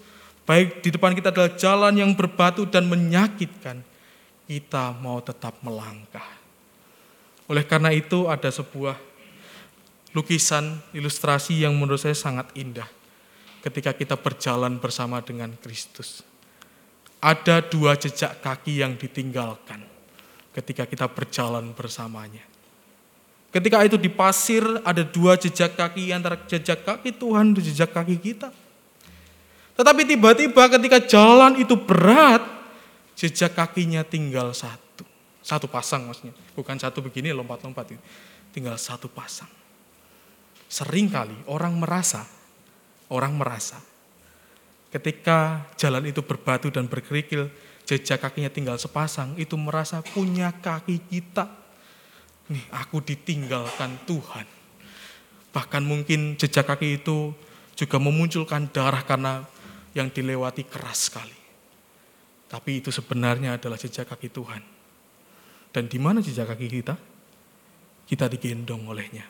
baik di depan kita adalah jalan yang berbatu dan menyakitkan, kita mau tetap melangkah oleh karena itu ada sebuah lukisan, ilustrasi yang menurut saya sangat indah ketika kita berjalan bersama dengan Kristus. Ada dua jejak kaki yang ditinggalkan ketika kita berjalan bersamanya. Ketika itu di pasir ada dua jejak kaki antara jejak kaki Tuhan dan jejak kaki kita. Tetapi tiba-tiba ketika jalan itu berat, jejak kakinya tinggal satu. Satu pasang maksudnya. Bukan satu begini lompat-lompat. Tinggal satu pasang. Sering kali orang merasa, orang merasa ketika jalan itu berbatu dan berkerikil, jejak kakinya tinggal sepasang, itu merasa punya kaki kita. Nih, aku ditinggalkan Tuhan. Bahkan mungkin jejak kaki itu juga memunculkan darah karena yang dilewati keras sekali. Tapi itu sebenarnya adalah jejak kaki Tuhan. Dan di mana jejak kaki kita? Kita digendong olehnya.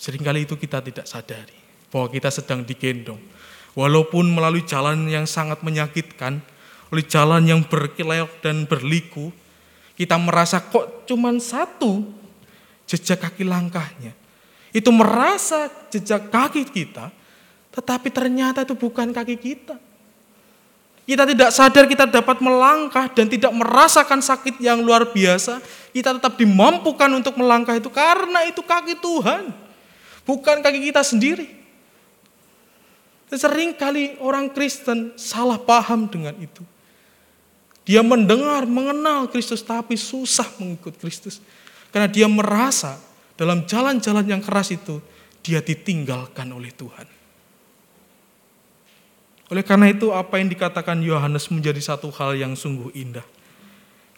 Seringkali itu kita tidak sadari bahwa kita sedang digendong. Walaupun melalui jalan yang sangat menyakitkan, oleh jalan yang berkilau dan berliku, kita merasa kok cuma satu jejak kaki langkahnya. Itu merasa jejak kaki kita, tetapi ternyata itu bukan kaki kita kita tidak sadar kita dapat melangkah dan tidak merasakan sakit yang luar biasa. Kita tetap dimampukan untuk melangkah itu karena itu kaki Tuhan. Bukan kaki kita sendiri. Sering kali orang Kristen salah paham dengan itu. Dia mendengar, mengenal Kristus tapi susah mengikut Kristus. Karena dia merasa dalam jalan-jalan yang keras itu dia ditinggalkan oleh Tuhan. Oleh karena itu apa yang dikatakan Yohanes menjadi satu hal yang sungguh indah.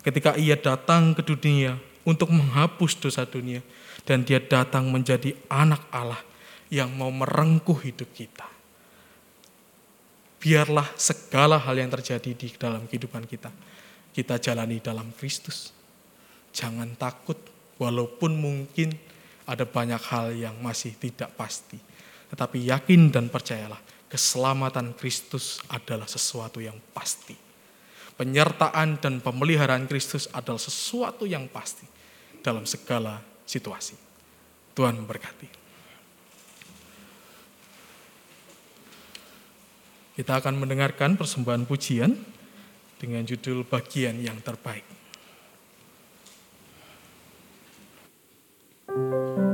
Ketika ia datang ke dunia untuk menghapus dosa dunia. Dan dia datang menjadi anak Allah yang mau merengkuh hidup kita. Biarlah segala hal yang terjadi di dalam kehidupan kita. Kita jalani dalam Kristus. Jangan takut walaupun mungkin ada banyak hal yang masih tidak pasti. Tetapi yakin dan percayalah keselamatan Kristus adalah sesuatu yang pasti. Penyertaan dan pemeliharaan Kristus adalah sesuatu yang pasti dalam segala situasi. Tuhan memberkati. Kita akan mendengarkan persembahan pujian dengan judul bagian yang terbaik. thank you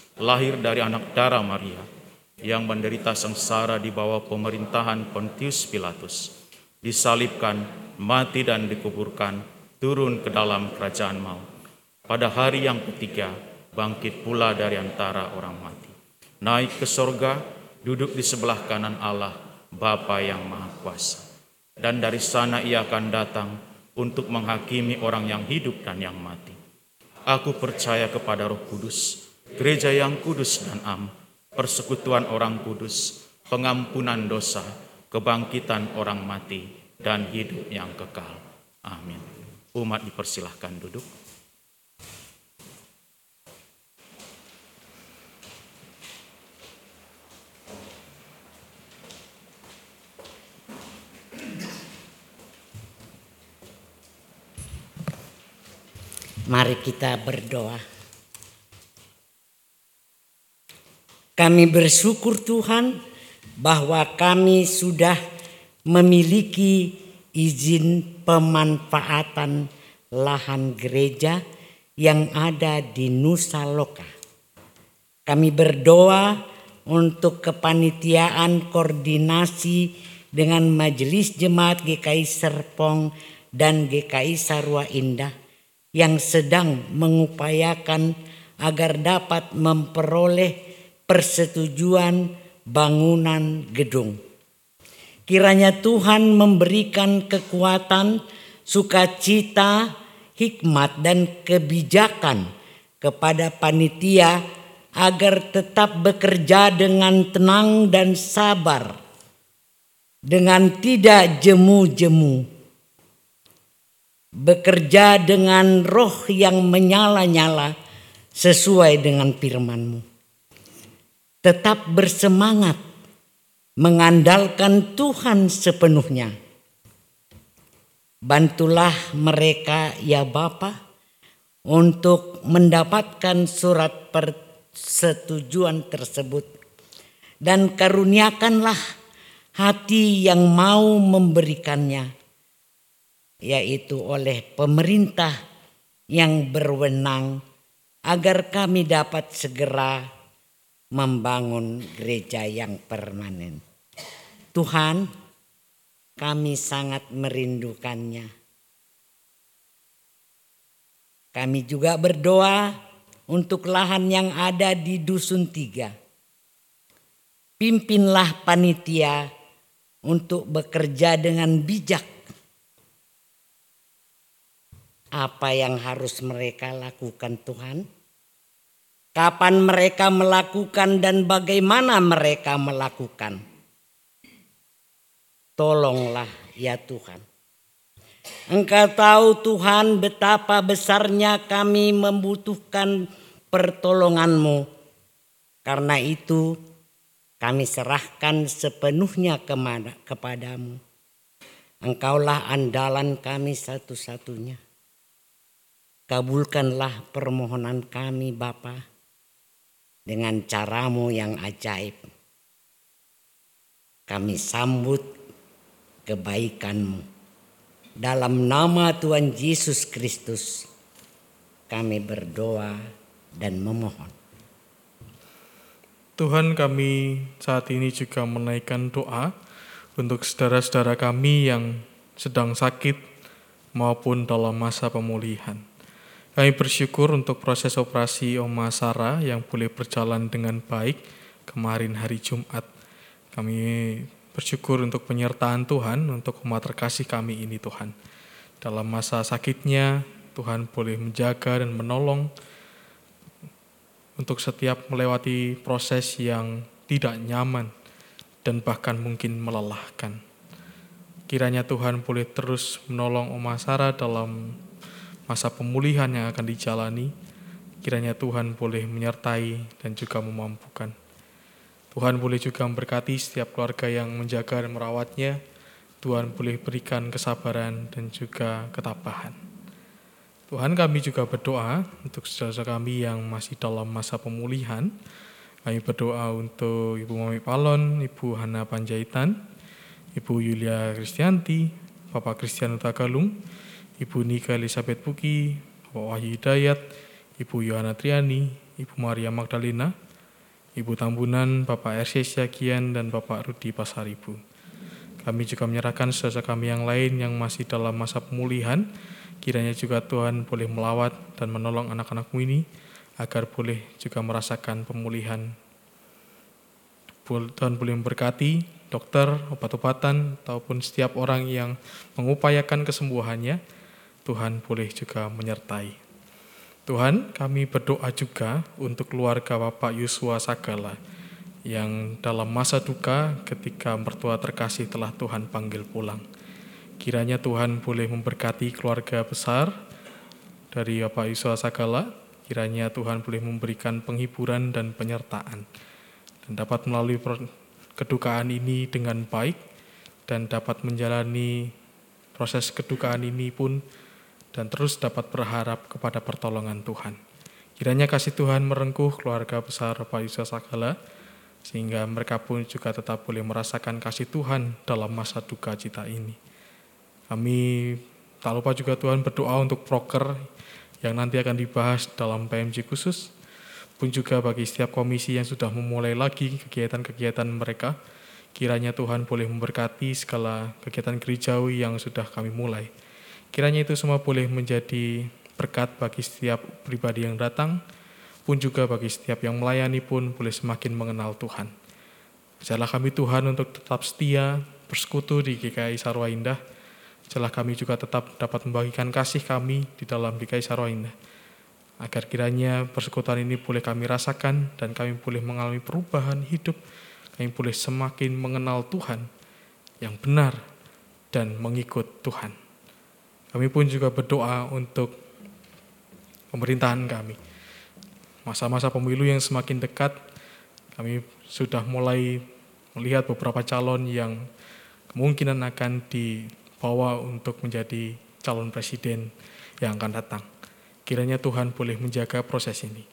lahir dari anak darah Maria, yang menderita sengsara di bawah pemerintahan Pontius Pilatus, disalibkan, mati dan dikuburkan, turun ke dalam kerajaan maut. Pada hari yang ketiga, bangkit pula dari antara orang mati. Naik ke sorga, duduk di sebelah kanan Allah, Bapa yang Maha Kuasa. Dan dari sana ia akan datang untuk menghakimi orang yang hidup dan yang mati. Aku percaya kepada roh kudus, gereja yang kudus dan am, persekutuan orang kudus, pengampunan dosa, kebangkitan orang mati, dan hidup yang kekal. Amin. Umat dipersilahkan duduk. Mari kita berdoa. Kami bersyukur Tuhan bahwa kami sudah memiliki izin pemanfaatan lahan gereja yang ada di Nusa Loka. Kami berdoa untuk kepanitiaan koordinasi dengan Majelis Jemaat GKI Serpong dan GKI Sarwa Indah yang sedang mengupayakan agar dapat memperoleh persetujuan bangunan gedung. Kiranya Tuhan memberikan kekuatan, sukacita, hikmat, dan kebijakan kepada panitia agar tetap bekerja dengan tenang dan sabar, dengan tidak jemu-jemu, bekerja dengan roh yang menyala-nyala sesuai dengan firman-Mu. Tetap bersemangat, mengandalkan Tuhan sepenuhnya. Bantulah mereka ya Bapa untuk mendapatkan surat persetujuan tersebut dan karuniakanlah hati yang mau memberikannya yaitu oleh pemerintah yang berwenang agar kami dapat segera membangun gereja yang permanen. Tuhan, kami sangat merindukannya. Kami juga berdoa untuk lahan yang ada di Dusun Tiga. Pimpinlah panitia untuk bekerja dengan bijak. Apa yang harus mereka lakukan Tuhan? Kapan mereka melakukan dan bagaimana mereka melakukan? Tolonglah ya Tuhan. Engkau tahu Tuhan betapa besarnya kami membutuhkan pertolonganmu. Karena itu kami serahkan sepenuhnya ke mana, kepadamu. Engkaulah andalan kami satu-satunya. Kabulkanlah permohonan kami Bapa dengan caramu yang ajaib. Kami sambut kebaikanmu. Dalam nama Tuhan Yesus Kristus kami berdoa dan memohon. Tuhan kami saat ini juga menaikkan doa untuk saudara-saudara kami yang sedang sakit maupun dalam masa pemulihan. Kami bersyukur untuk proses operasi Oma Sarah yang boleh berjalan dengan baik kemarin hari Jumat. Kami bersyukur untuk penyertaan Tuhan untuk umat terkasih kami ini Tuhan. Dalam masa sakitnya, Tuhan boleh menjaga dan menolong untuk setiap melewati proses yang tidak nyaman dan bahkan mungkin melelahkan. Kiranya Tuhan boleh terus menolong Oma Sarah dalam masa pemulihan yang akan dijalani, kiranya Tuhan boleh menyertai dan juga memampukan. Tuhan boleh juga memberkati setiap keluarga yang menjaga dan merawatnya. Tuhan boleh berikan kesabaran dan juga ketabahan. Tuhan kami juga berdoa untuk saudara kami yang masih dalam masa pemulihan. Kami berdoa untuk Ibu Mami Palon, Ibu Hana Panjaitan, Ibu Yulia Kristianti, Bapak Christian Utagalung, Ibu Nika Elizabeth Puki, Bapak Wahyu Hidayat, Ibu Yohana Triani, Ibu Maria Magdalena, Ibu Tambunan, Bapak RC Syakian, dan Bapak Rudi Pasaribu. Kami juga menyerahkan saudara kami yang lain yang masih dalam masa pemulihan, kiranya juga Tuhan boleh melawat dan menolong anak-anakmu ini, agar boleh juga merasakan pemulihan. Tuhan boleh memberkati dokter, obat-obatan, ataupun setiap orang yang mengupayakan kesembuhannya, Tuhan boleh juga menyertai. Tuhan, kami berdoa juga untuk keluarga Bapak Yusua Sagala yang dalam masa duka ketika mertua terkasih telah Tuhan panggil pulang. Kiranya Tuhan boleh memberkati keluarga besar dari Bapak Yusua Sagala, kiranya Tuhan boleh memberikan penghiburan dan penyertaan dan dapat melalui kedukaan ini dengan baik dan dapat menjalani proses kedukaan ini pun dan terus dapat berharap kepada pertolongan Tuhan. Kiranya kasih Tuhan merengkuh keluarga besar Bapak Yusuf Sagala, sehingga mereka pun juga tetap boleh merasakan kasih Tuhan dalam masa duka cita ini. Kami tak lupa juga Tuhan berdoa untuk proker yang nanti akan dibahas dalam PMJ khusus. pun juga bagi setiap komisi yang sudah memulai lagi kegiatan-kegiatan mereka. Kiranya Tuhan boleh memberkati segala kegiatan gerejawi yang sudah kami mulai. Kiranya itu semua boleh menjadi berkat bagi setiap pribadi yang datang, pun juga bagi setiap yang melayani pun boleh semakin mengenal Tuhan. Ajarlah kami Tuhan untuk tetap setia, bersekutu di GKI Sarwa Indah. Kami juga tetap dapat membagikan kasih kami di dalam GKI Sarwa Indah. Agar kiranya persekutuan ini boleh kami rasakan dan kami boleh mengalami perubahan hidup. Kami boleh semakin mengenal Tuhan yang benar dan mengikut Tuhan. Kami pun juga berdoa untuk pemerintahan kami. Masa-masa pemilu yang semakin dekat, kami sudah mulai melihat beberapa calon yang kemungkinan akan dibawa untuk menjadi calon presiden yang akan datang. Kiranya Tuhan boleh menjaga proses ini,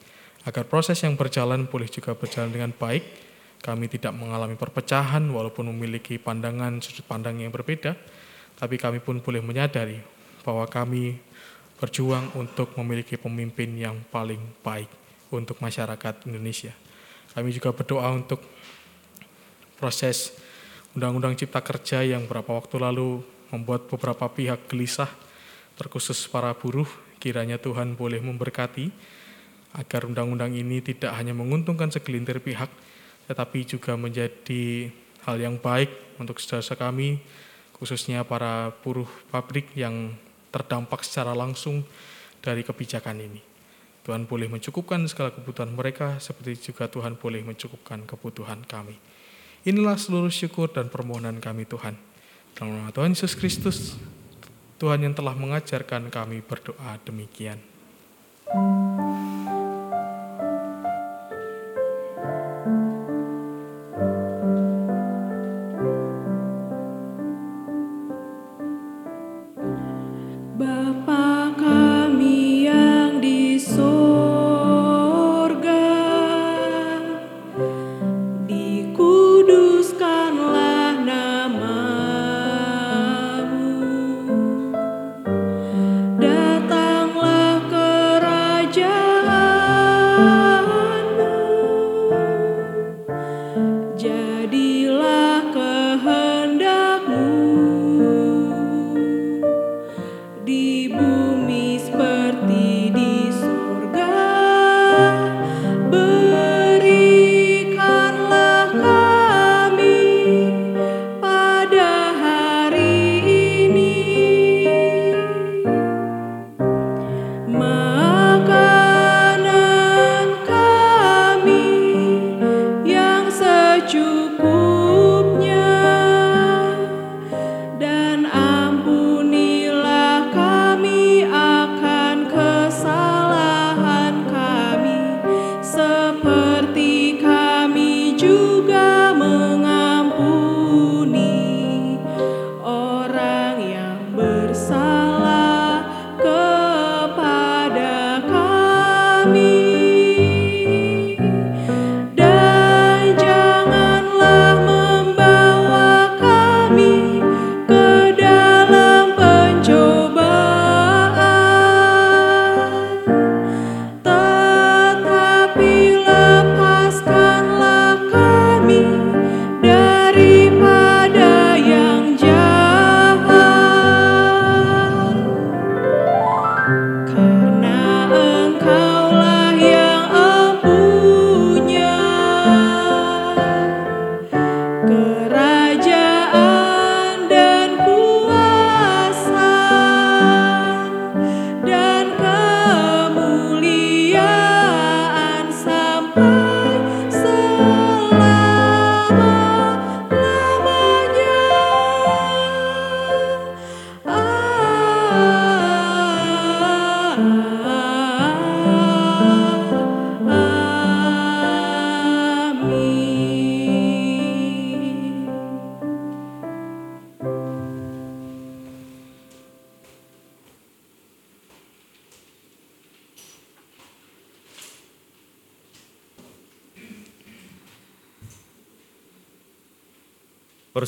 agar proses yang berjalan boleh juga berjalan dengan baik. Kami tidak mengalami perpecahan walaupun memiliki pandangan sudut pandang yang berbeda, tapi kami pun boleh menyadari bahwa kami berjuang untuk memiliki pemimpin yang paling baik untuk masyarakat Indonesia. Kami juga berdoa untuk proses Undang-Undang Cipta Kerja yang beberapa waktu lalu membuat beberapa pihak gelisah, terkhusus para buruh. Kiranya Tuhan boleh memberkati agar undang-undang ini tidak hanya menguntungkan segelintir pihak, tetapi juga menjadi hal yang baik untuk saudara kami, khususnya para buruh pabrik yang terdampak secara langsung dari kebijakan ini. Tuhan boleh mencukupkan segala kebutuhan mereka, seperti juga Tuhan boleh mencukupkan kebutuhan kami. Inilah seluruh syukur dan permohonan kami Tuhan. Dalam nama Tuhan Yesus Kristus, Tuhan yang telah mengajarkan kami berdoa demikian. Bapa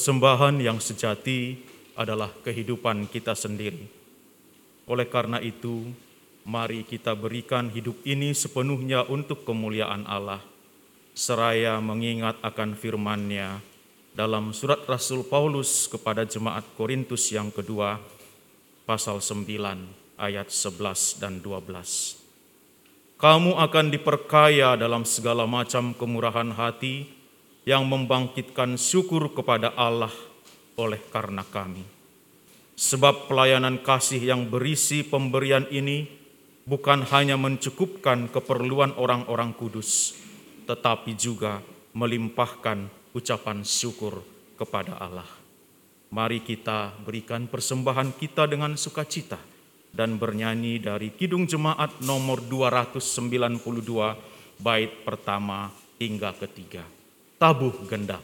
Persembahan yang sejati adalah kehidupan kita sendiri. Oleh karena itu, mari kita berikan hidup ini sepenuhnya untuk kemuliaan Allah, seraya mengingat akan firman-Nya dalam surat Rasul Paulus kepada jemaat Korintus yang kedua, pasal 9 ayat 11 dan 12. Kamu akan diperkaya dalam segala macam kemurahan hati yang membangkitkan syukur kepada Allah oleh karena kami. Sebab pelayanan kasih yang berisi pemberian ini bukan hanya mencukupkan keperluan orang-orang kudus, tetapi juga melimpahkan ucapan syukur kepada Allah. Mari kita berikan persembahan kita dengan sukacita dan bernyanyi dari Kidung Jemaat nomor 292 bait pertama hingga ketiga. Tabuh gendam.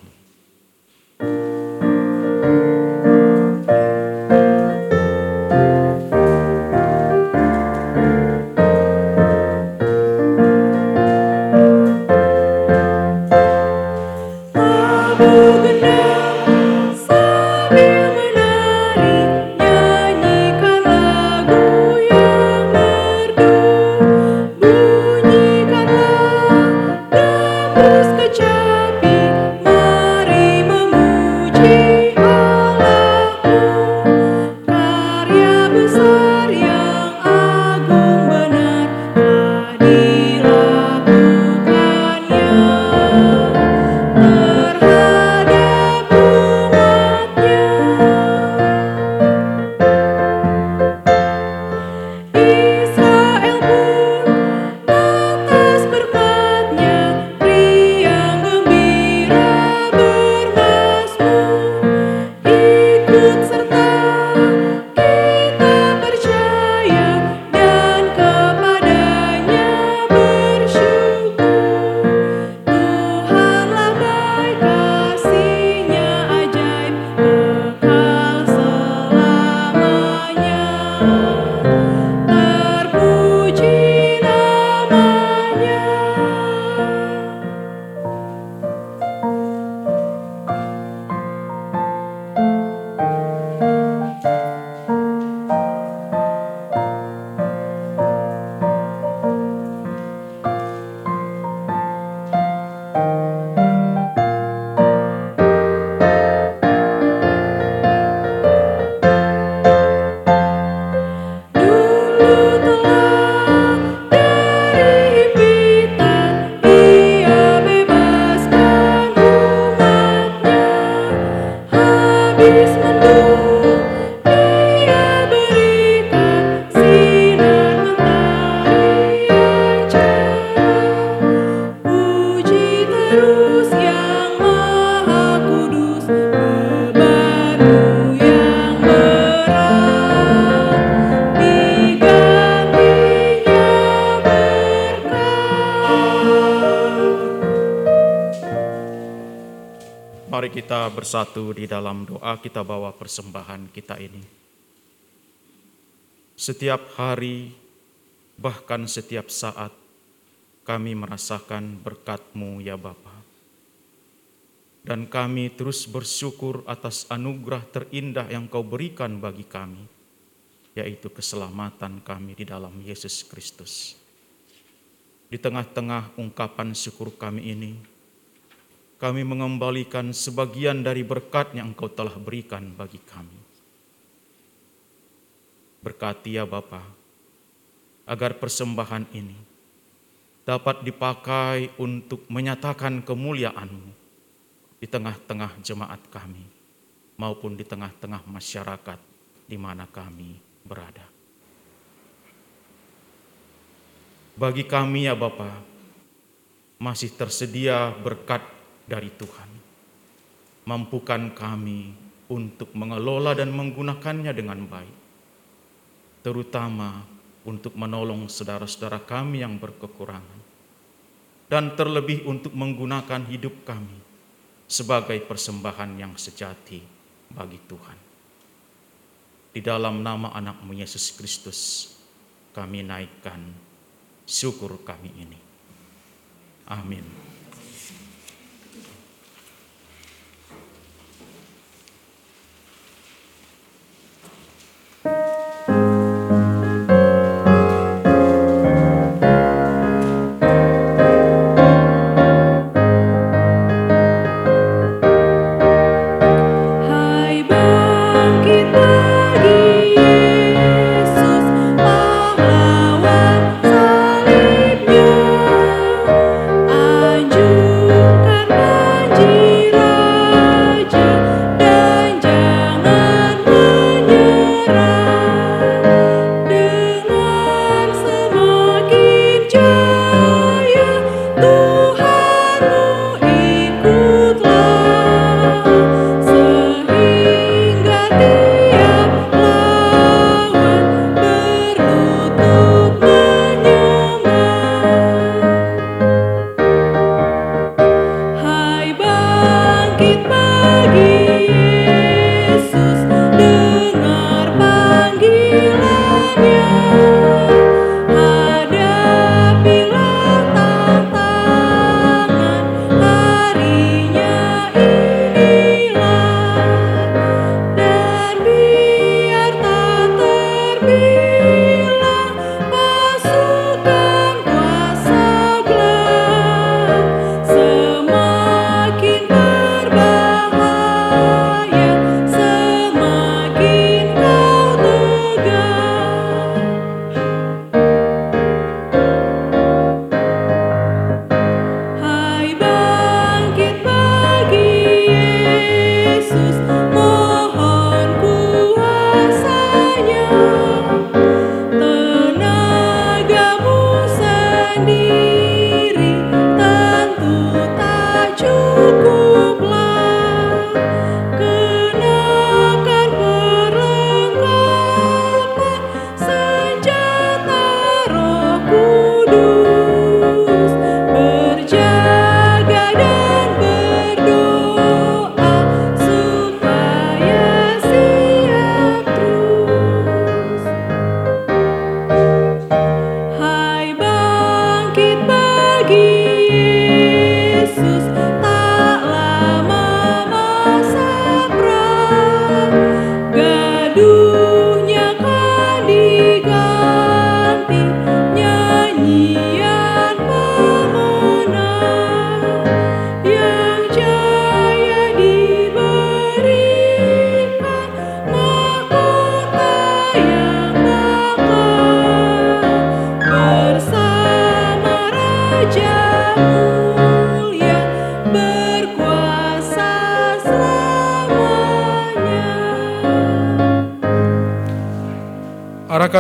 Kita bersatu di dalam doa kita bawa persembahan kita ini. Setiap hari, bahkan setiap saat, kami merasakan berkat-Mu ya Bapa. Dan kami terus bersyukur atas anugerah terindah yang Kau berikan bagi kami, yaitu keselamatan kami di dalam Yesus Kristus. Di tengah-tengah ungkapan syukur kami ini, kami mengembalikan sebagian dari berkat yang Engkau telah berikan bagi kami. Berkati ya Bapa, agar persembahan ini dapat dipakai untuk menyatakan kemuliaan-Mu di tengah-tengah jemaat kami maupun di tengah-tengah masyarakat di mana kami berada. Bagi kami ya Bapa, masih tersedia berkat dari Tuhan. Mampukan kami untuk mengelola dan menggunakannya dengan baik. Terutama untuk menolong saudara-saudara kami yang berkekurangan. Dan terlebih untuk menggunakan hidup kami sebagai persembahan yang sejati bagi Tuhan. Di dalam nama anakmu Yesus Kristus, kami naikkan syukur kami ini. Amin.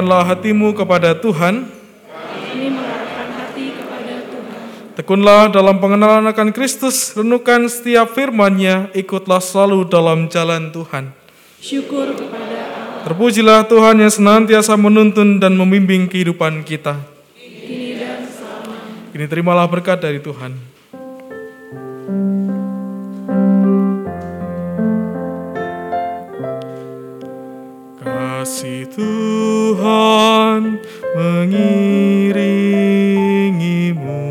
Arahkanlah hatimu kepada Tuhan, Kami mengarahkan hati kepada Tuhan. tekunlah dalam pengenalan akan Kristus, renungkan setiap firman-Nya, ikutlah selalu dalam jalan Tuhan. Syukur kepada Allah. Terpujilah Tuhan yang senantiasa menuntun dan membimbing kehidupan kita. Kini dan selama. Ini terimalah berkat dari Tuhan. Tuhan mengiringimu.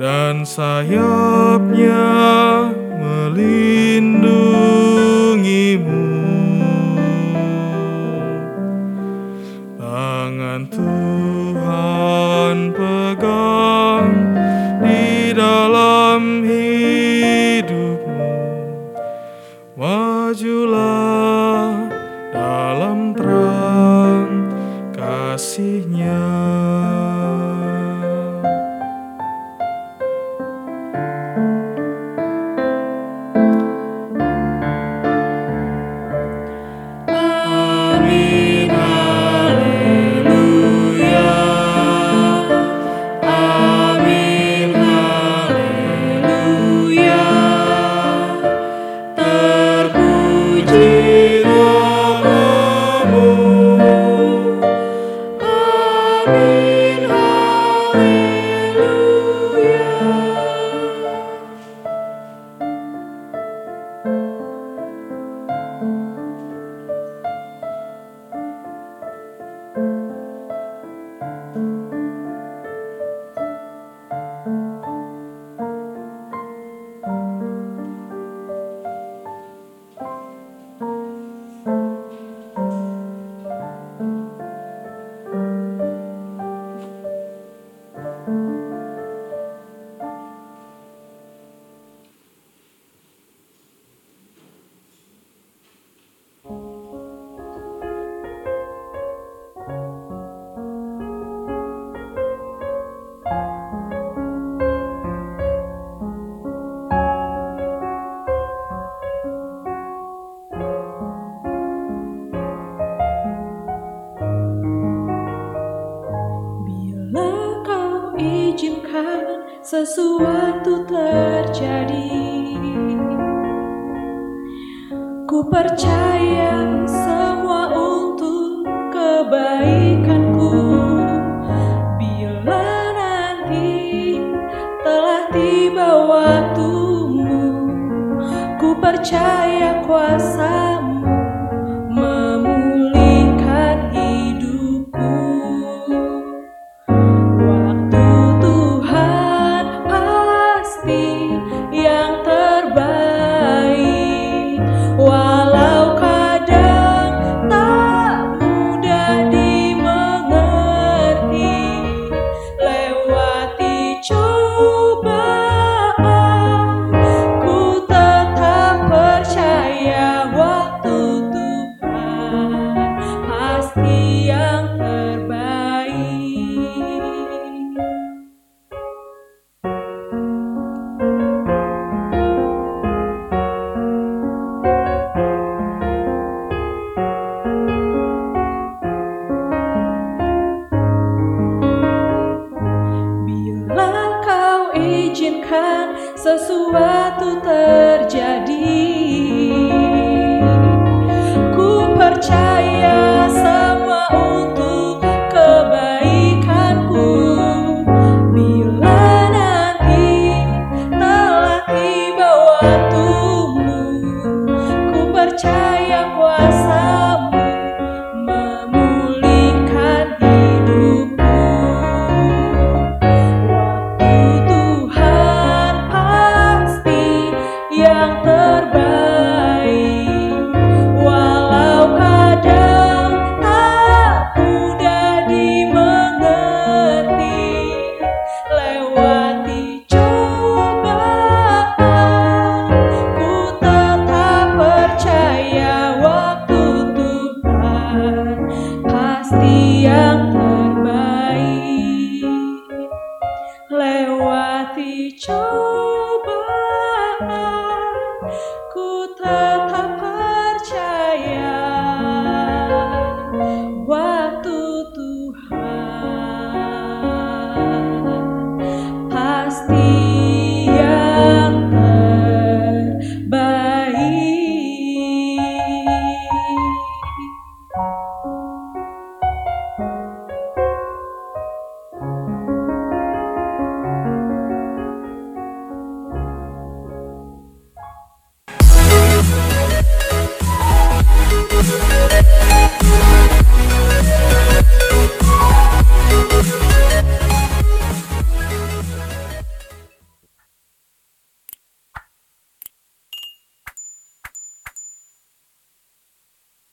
Dan sayapnya